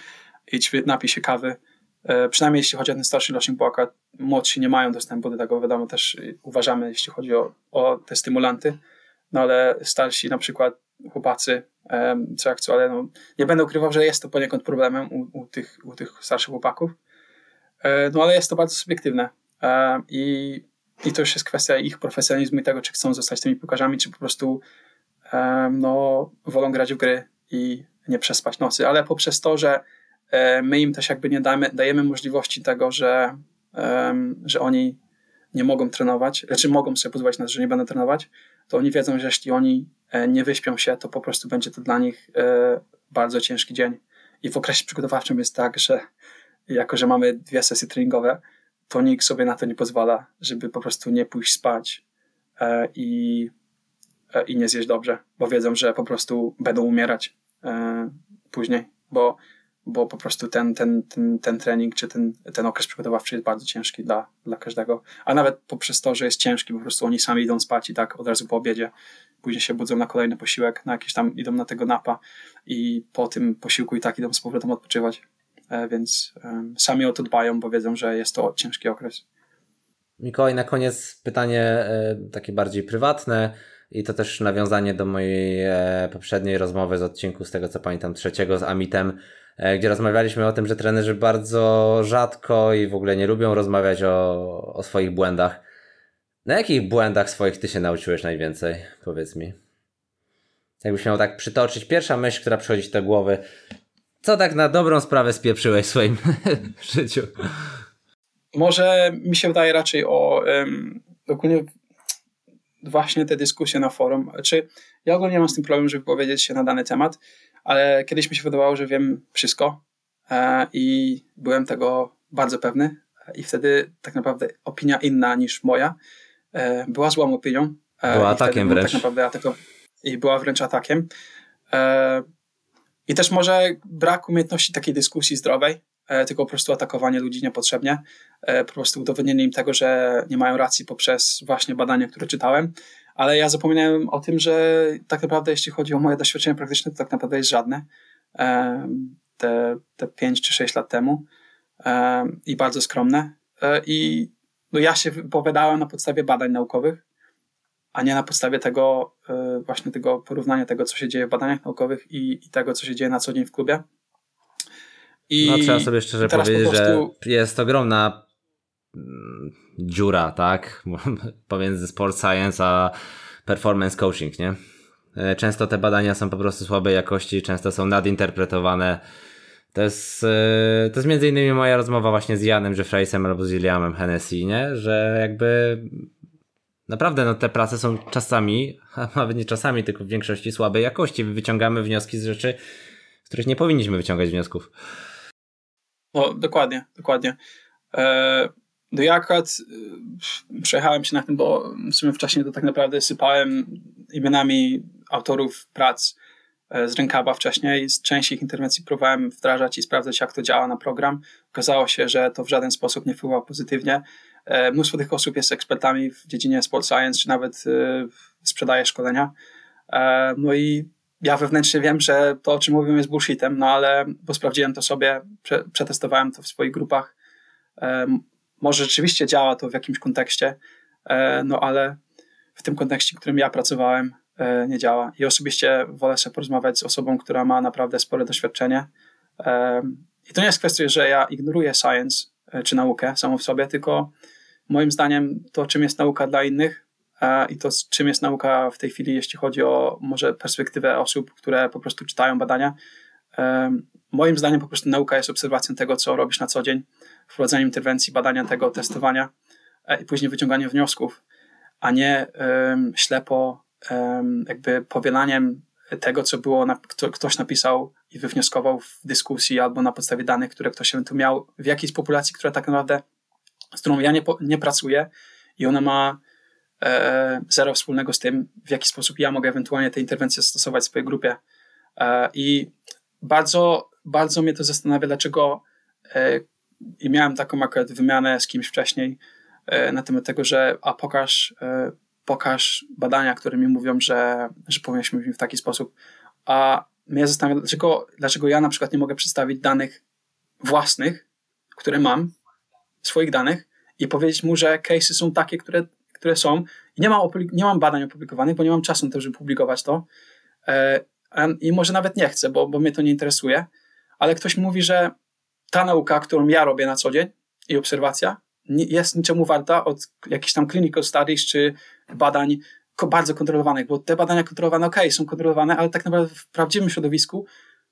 idź napij się kawy. E, przynajmniej jeśli chodzi o ten starszy rocznik, bo akurat młodsi nie mają dostępu do tego, wiadomo, też uważamy, jeśli chodzi o, o te stymulanty, no ale starsi na przykład chłopacy, co jak co, ale no, nie będę ukrywał, że jest to poniekąd problemem u, u, tych, u tych starszych chłopaków. E, no ale jest to bardzo subiektywne i, i to już jest kwestia ich profesjonalizmu i tego, czy chcą zostać tymi piłkarzami, czy po prostu no, wolą grać w gry i nie przespać nocy, ale poprzez to, że e, my im też jakby nie damy, dajemy możliwości tego, że, że oni nie mogą trenować, znaczy mogą sobie pozwolić na to, że nie będą trenować, to oni wiedzą, że jeśli oni e, nie wyśpią się, to po prostu będzie to dla nich e, bardzo ciężki dzień. I w okresie przygotowawczym jest tak, że jako, że mamy dwie sesje treningowe, to nikt sobie na to nie pozwala, żeby po prostu nie pójść spać e, i, i nie zjeść dobrze, bo wiedzą, że po prostu będą umierać później, bo bo po prostu ten, ten, ten, ten trening czy ten, ten okres przygotowawczy jest bardzo ciężki dla, dla każdego. A nawet poprzez to, że jest ciężki, po prostu oni sami idą spać i tak od razu po obiedzie, później się budzą na kolejny posiłek, na jakiś tam idą na tego napa i po tym posiłku i tak idą z powrotem odpoczywać. E, więc um, sami o to dbają, bo wiedzą, że jest to ciężki okres. Mikołaj, na koniec pytanie e, takie bardziej prywatne i to też nawiązanie do mojej e, poprzedniej rozmowy z odcinku, z tego co pamiętam, trzeciego z Amitem, gdzie rozmawialiśmy o tym, że trenerzy bardzo rzadko i w ogóle nie lubią rozmawiać o, o swoich błędach. Na jakich błędach swoich ty się nauczyłeś najwięcej? Powiedz mi. Jakbyś miał tak przytoczyć, pierwsza myśl, która przychodzi ci do głowy, co tak na dobrą sprawę spieprzyłeś w swoim życiu? Może mi się wydaje raczej o um, ogólnie właśnie te dyskusje na forum. Czy ja ogólnie mam z tym problem, żeby powiedzieć się na dany temat, ale kiedyś mi się wydawało, że wiem wszystko e, i byłem tego bardzo pewny i wtedy tak naprawdę opinia inna niż moja e, była złą opinią. E, była atakiem wręcz. Tak naprawdę ataką, I była wręcz atakiem. E, I też może brak umiejętności takiej dyskusji zdrowej, E, tylko po prostu atakowanie ludzi niepotrzebnie, e, po prostu udowodnienie im tego, że nie mają racji poprzez właśnie badania, które czytałem. Ale ja zapominałem o tym, że tak naprawdę, jeśli chodzi o moje doświadczenie praktyczne, to tak naprawdę jest żadne. E, te, te 5 czy 6 lat temu i bardzo skromne. I no ja się wypowiadałem na podstawie badań naukowych, a nie na podstawie tego, właśnie tego porównania tego, co się dzieje w badaniach naukowych i, i tego, co się dzieje na co dzień w klubie. I no trzeba sobie szczerze powiedzieć, po prostu... że jest ogromna dziura, tak? Pomiędzy sport science a performance coaching, nie? E, często te badania są po prostu słabej jakości, często są nadinterpretowane. To jest, e, to jest między innymi moja rozmowa właśnie z Janem Jeffreysem albo z Williamem Hennessy, nie? Że jakby naprawdę no, te prace są czasami, a nawet nie czasami, tylko w większości słabej jakości. Wyciągamy wnioski z rzeczy, z których nie powinniśmy wyciągać wniosków. No, dokładnie, dokładnie. E, no ja akurat e, przejechałem się na tym, bo w sumie wcześniej to tak naprawdę sypałem imionami autorów prac e, z rękawa wcześniej. Z części ich interwencji próbowałem wdrażać i sprawdzać, jak to działa na program. Okazało się, że to w żaden sposób nie wpływa pozytywnie. Mnóstwo tych osób jest ekspertami w dziedzinie sport science, czy nawet sprzedaje szkolenia. No i ja wewnętrznie wiem, że to, o czym mówią, jest bullshitem, no ale bo sprawdziłem to sobie, prze, przetestowałem to w swoich grupach. Może rzeczywiście działa to w jakimś kontekście, e, no ale w tym kontekście, w którym ja pracowałem, e, nie działa. I osobiście wolę sobie porozmawiać z osobą, która ma naprawdę spore doświadczenie. E, I to nie jest kwestia, że ja ignoruję science czy naukę samą w sobie, tylko moim zdaniem to, czym jest nauka dla innych, i to, czym jest nauka w tej chwili, jeśli chodzi o może perspektywę osób, które po prostu czytają badania. Moim zdaniem po prostu nauka jest obserwacją tego, co robisz na co dzień, wprowadzeniem interwencji, badania tego, testowania e, i później wyciąganiem wniosków, a nie um, ślepo um, jakby powielaniem tego, co było, na, kto, ktoś napisał i wywnioskował w dyskusji albo na podstawie danych, które ktoś tu miał w jakiejś populacji, która tak naprawdę, z którą ja nie, nie pracuję i ona ma E, zero wspólnego z tym, w jaki sposób ja mogę ewentualnie te interwencje stosować w swojej grupie. E, I bardzo, bardzo mnie to zastanawia, dlaczego e, i miałem taką akurat wymianę z kimś wcześniej na temat tego, że a pokaż, pokaż badania, które mi mówią, że, że powinniśmy w taki sposób. A mnie zastanawia, dlaczego, dlaczego ja na przykład nie mogę przedstawić danych własnych, które mam, swoich danych i powiedzieć mu, że case'y są takie, które które są. I nie mam, nie mam badań opublikowanych, bo nie mam czasu na to, żeby publikować to. E, I może nawet nie chcę, bo, bo mnie to nie interesuje. Ale ktoś mówi, że ta nauka, którą ja robię na co dzień i obserwacja, jest niczemu warta od jakichś tam clinical studies czy badań bardzo kontrolowanych, bo te badania kontrolowane, ok, są kontrolowane, ale tak naprawdę w prawdziwym środowisku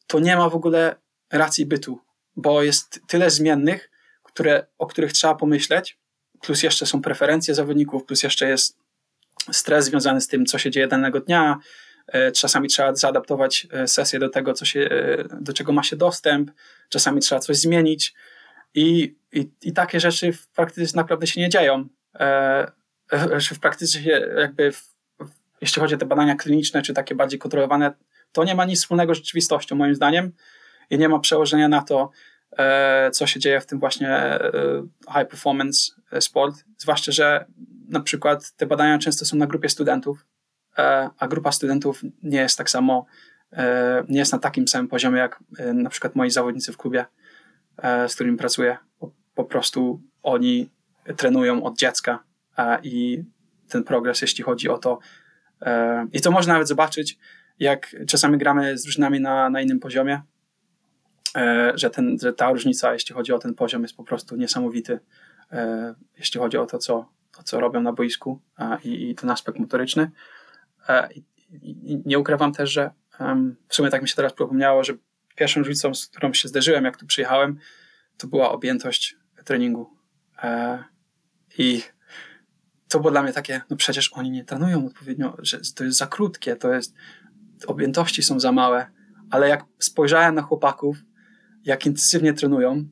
to nie ma w ogóle racji bytu, bo jest tyle zmiennych, które, o których trzeba pomyśleć, plus jeszcze są preferencje zawodników, plus jeszcze jest stres związany z tym, co się dzieje danego dnia. E, czasami trzeba zaadaptować e, sesję do tego, co się, e, do czego ma się dostęp, czasami trzeba coś zmienić i, i, i takie rzeczy w praktyce naprawdę się nie dzieją. W praktyce jakby, w, jeśli chodzi o te badania kliniczne, czy takie bardziej kontrolowane, to nie ma nic wspólnego z rzeczywistością, moim zdaniem, i nie ma przełożenia na to, co się dzieje w tym właśnie high performance sport. Zwłaszcza, że na przykład te badania często są na grupie studentów, a grupa studentów nie jest tak samo, nie jest na takim samym poziomie jak na przykład moi zawodnicy w klubie, z którymi pracuję. Po prostu oni trenują od dziecka i ten progres, jeśli chodzi o to, I to można nawet zobaczyć, jak czasami gramy z drużynami na, na innym poziomie, że, ten, że ta różnica, jeśli chodzi o ten poziom, jest po prostu niesamowity, jeśli chodzi o to, co, to, co robią na boisku i, i ten aspekt motoryczny. I nie ukrywam też, że w sumie tak mi się teraz przypomniało, że pierwszą różnicą, z którą się zderzyłem, jak tu przyjechałem, to była objętość treningu. E, I to było dla mnie takie, no przecież oni nie trenują odpowiednio, że to jest za krótkie, to jest, objętości są za małe, ale jak spojrzałem na chłopaków, jak intensywnie trenują,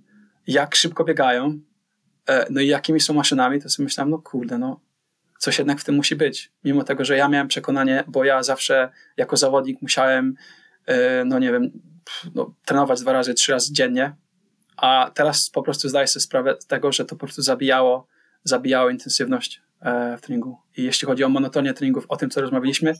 jak szybko biegają, e, no i jakimi są maszynami, to sobie myślałem, no kurde, no coś jednak w tym musi być. Mimo tego, że ja miałem przekonanie, bo ja zawsze jako zawodnik musiałem, e, no nie wiem, no, trenować dwa razy, trzy razy dziennie, a teraz po prostu zdaję sobie sprawę z tego, że to po prostu zabijało, zabijało intensywność e, w treningu. I jeśli chodzi o monotonię treningów, o tym, co rozmawialiśmy,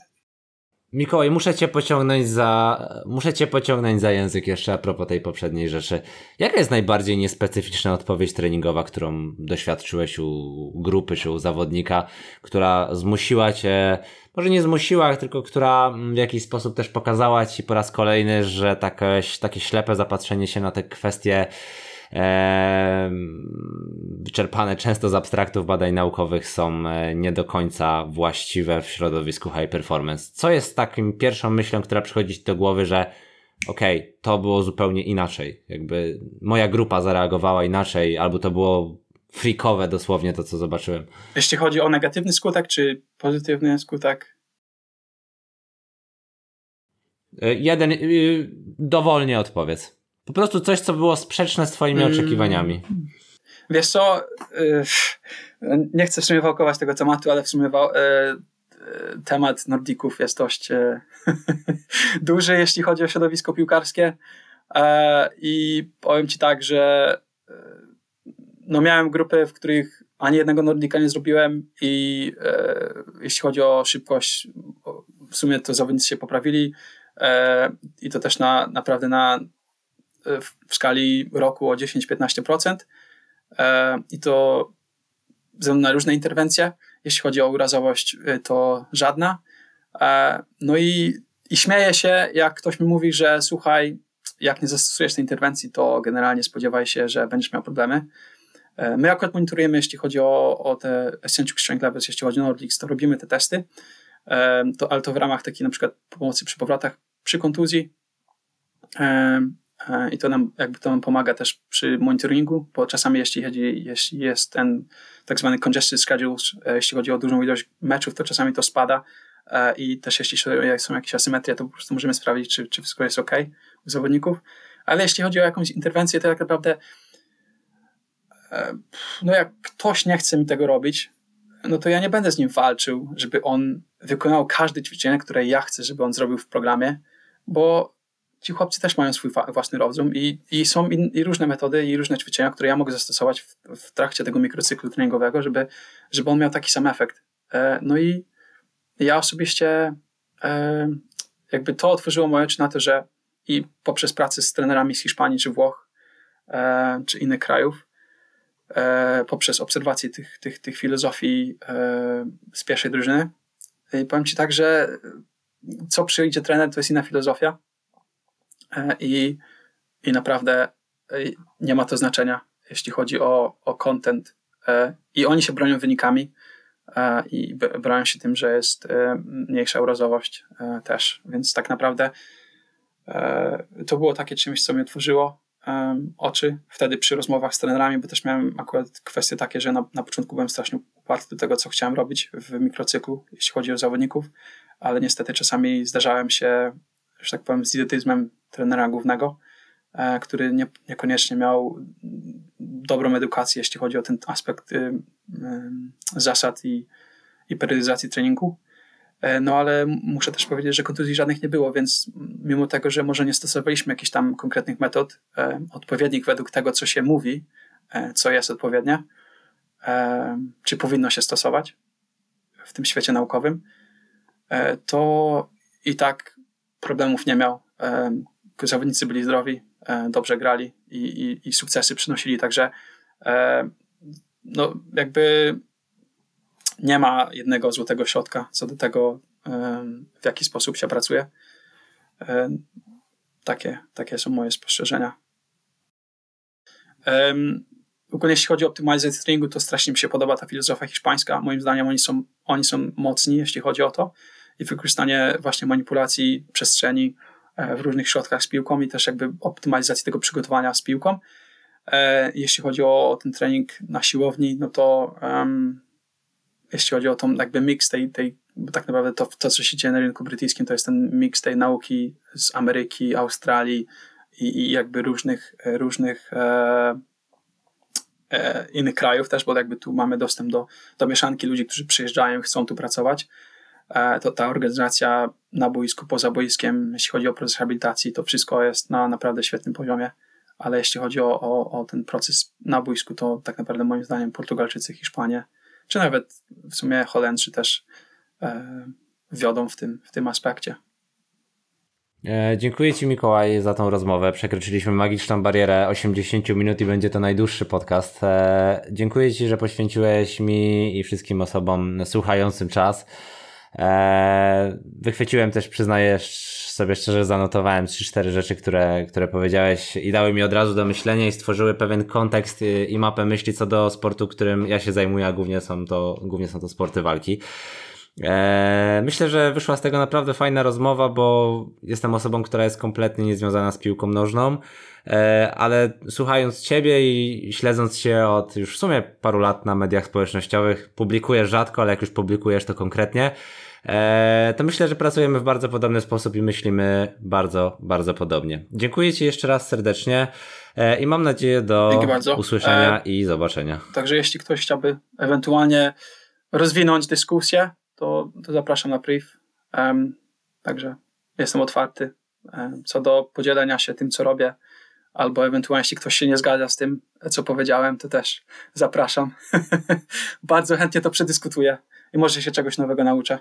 Mikołaj, muszę cię pociągnąć za, muszę cię pociągnąć za język jeszcze a propos tej poprzedniej rzeczy. Jaka jest najbardziej niespecyficzna odpowiedź treningowa, którą doświadczyłeś u grupy czy u zawodnika, która zmusiła cię, może nie zmusiła, tylko która w jakiś sposób też pokazała ci po raz kolejny, że takie, takie ślepe zapatrzenie się na te kwestie wyczerpane często z abstraktów badań naukowych są e, nie do końca właściwe w środowisku high performance. Co jest takim pierwszą myślą, która przychodzi ci do głowy, że okej, okay, to było zupełnie inaczej. Jakby moja grupa zareagowała inaczej, albo to było freakowe dosłownie to, co zobaczyłem. Jeśli chodzi o negatywny skutek, czy pozytywny skutek? E, jeden, y, dowolnie odpowiedz. Po prostu coś, co było sprzeczne z twoimi mm. oczekiwaniami. Wiesz co, y, nie chcę w sumie wałkować tego tematu, ale w sumie y, y, temat Nordików jest dość duży, jeśli chodzi o środowisko piłkarskie e, i powiem ci tak, że no miałem grupy, w których ani jednego Nordika nie zrobiłem i jeśli chodzi o szybkość, w sumie to zawodnicy się poprawili e, i to też na, naprawdę na w skali roku o 10-15% e, i to ze względu na różne interwencje. Jeśli chodzi o urazowość, e, to żadna. E, no i, i śmieję się, jak ktoś mi mówi, że słuchaj, jak nie zastosujesz tej interwencji, to generalnie spodziewaj się, że będziesz miał problemy. My akurat monitorujemy, jeśli chodzi o, o te Essential Strength Levels, jeśli chodzi o Nordics, to robimy te testy, to, ale to w ramach takiej na przykład pomocy przy powrotach, przy kontuzji, E, i to nam jakby to nam pomaga też przy monitoringu, bo czasami jeśli, chodzi, jeśli jest ten tak zwany congested schedule, e, jeśli chodzi o dużą ilość meczów, to czasami to spada e, i też jeśli są jakieś asymetrie, to po prostu możemy sprawdzić, czy, czy wszystko jest ok u zawodników. Ale jeśli chodzi o jakąś interwencję, to tak naprawdę no jak ktoś nie chce mi tego robić, no to ja nie będę z nim walczył, żeby on wykonał każde ćwiczenie, które ja chcę, żeby on zrobił w programie, bo ci chłopcy też mają swój własny rozum i, i są in, i różne metody i różne ćwiczenia, które ja mogę zastosować w, w trakcie tego mikrocyklu treningowego, żeby, żeby on miał taki sam efekt. E, no i ja osobiście e, jakby to otworzyło moje oczy na to, że i poprzez pracę z trenerami z Hiszpanii czy Włoch e, czy innych krajów, e, poprzez obserwację tych, tych, tych filozofii e, z pierwszej drużyny, i powiem Ci tak, że co przyjdzie trener, to jest inna filozofia E, i, i naprawdę e, nie ma to znaczenia, jeśli chodzi o, o content. E, I oni się bronią wynikami i bronią się tym, że jest mniejsza urazowość też. Więc tak naprawdę to było takie czymś, co mnie otworzyło oczy wtedy przy rozmowach z trenerami, bo też miałem akurat kwestie takie, że na, na początku byłem strasznie uparty do tego, co chciałem robić w mikrocyklu, jeśli chodzi o zawodników, ale niestety czasami zdarzałem się że tak powiem, z idiotyzmem trenera głównego, e, który nie, niekoniecznie miał dobrą edukację, jeśli chodzi o ten aspekt y, y, zasad i, i periodyzacji treningu. E, no ale muszę też powiedzieć, że kontuzji żadnych nie było, więc mimo tego, że może nie stosowaliśmy jakichś tam konkretnych metod, e, odpowiednich według tego, co się mówi, co jest odpowiednie, czy powinno się stosować w tym świecie naukowym, to i tak problemów nie miał. Zawodnicy byli zdrowi, dobrze grali i, i, i sukcesy przynosili, także no jakby nie ma jednego złotego środka co do tego, w jaki sposób się pracuje. Takie, takie są moje spostrzeżenia. Ogólnie jeśli chodzi o optymalizację treningu, to strasznie mi się podoba ta filozofia hiszpańska. Moim zdaniem oni są, oni są mocni, jeśli chodzi o to. I wykorzystanie właśnie manipulacji przestrzeni e, w różnych środkach z piłką i też jakby optymalizacji tego przygotowania z piłką. E, jeśli chodzi o ten trening na siłowni, no to um, jeśli chodzi o tą jakby mix tej, tej bo tak naprawdę to, to, co się dzieje na rynku brytyjskim, to jest ten mix tej nauki z Ameryki, Australii i, i jakby różnych, różnych e, e, innych krajów też, bo jakby tu mamy dostęp do, do mieszanki ludzi, którzy przyjeżdżają, chcą tu pracować. E, to ta organizacja na boisku, poza boiskiem, jeśli chodzi o proces rehabilitacji, to wszystko jest na naprawdę świetnym poziomie ale jeśli chodzi o, o, o ten proces na boisku, to tak naprawdę moim zdaniem Portugalczycy, Hiszpanie, czy nawet w sumie Holendrzy też e, wiodą w tym, w tym aspekcie. E, dziękuję Ci Mikołaj za tą rozmowę. Przekroczyliśmy magiczną barierę 80 minut i będzie to najdłuższy podcast. E, dziękuję Ci, że poświęciłeś mi i wszystkim osobom słuchającym czas. E, wychwyciłem też, przyznaję sobie szczerze, zanotowałem 3-4 rzeczy, które, które powiedziałeś i dały mi od razu do myślenia i stworzyły pewien kontekst i mapę myśli co do sportu, którym ja się zajmuję, a głównie są to, głównie są to sporty walki. E, myślę, że wyszła z tego naprawdę fajna rozmowa, bo jestem osobą, która jest kompletnie niezwiązana z piłką nożną, e, ale słuchając Ciebie i śledząc się od już w sumie paru lat na mediach społecznościowych, publikujesz rzadko, ale jak już publikujesz to konkretnie, e, to myślę, że pracujemy w bardzo podobny sposób i myślimy bardzo, bardzo podobnie. Dziękuję Ci jeszcze raz serdecznie i mam nadzieję do usłyszenia i zobaczenia. Także jeśli ktoś chciałby ewentualnie rozwinąć dyskusję, to, to zapraszam na priv. Um, także jestem otwarty um, co do podzielenia się tym, co robię, albo ewentualnie jeśli ktoś się nie zgadza z tym, co powiedziałem, to też zapraszam. Bardzo chętnie to przedyskutuję i może się czegoś nowego nauczę.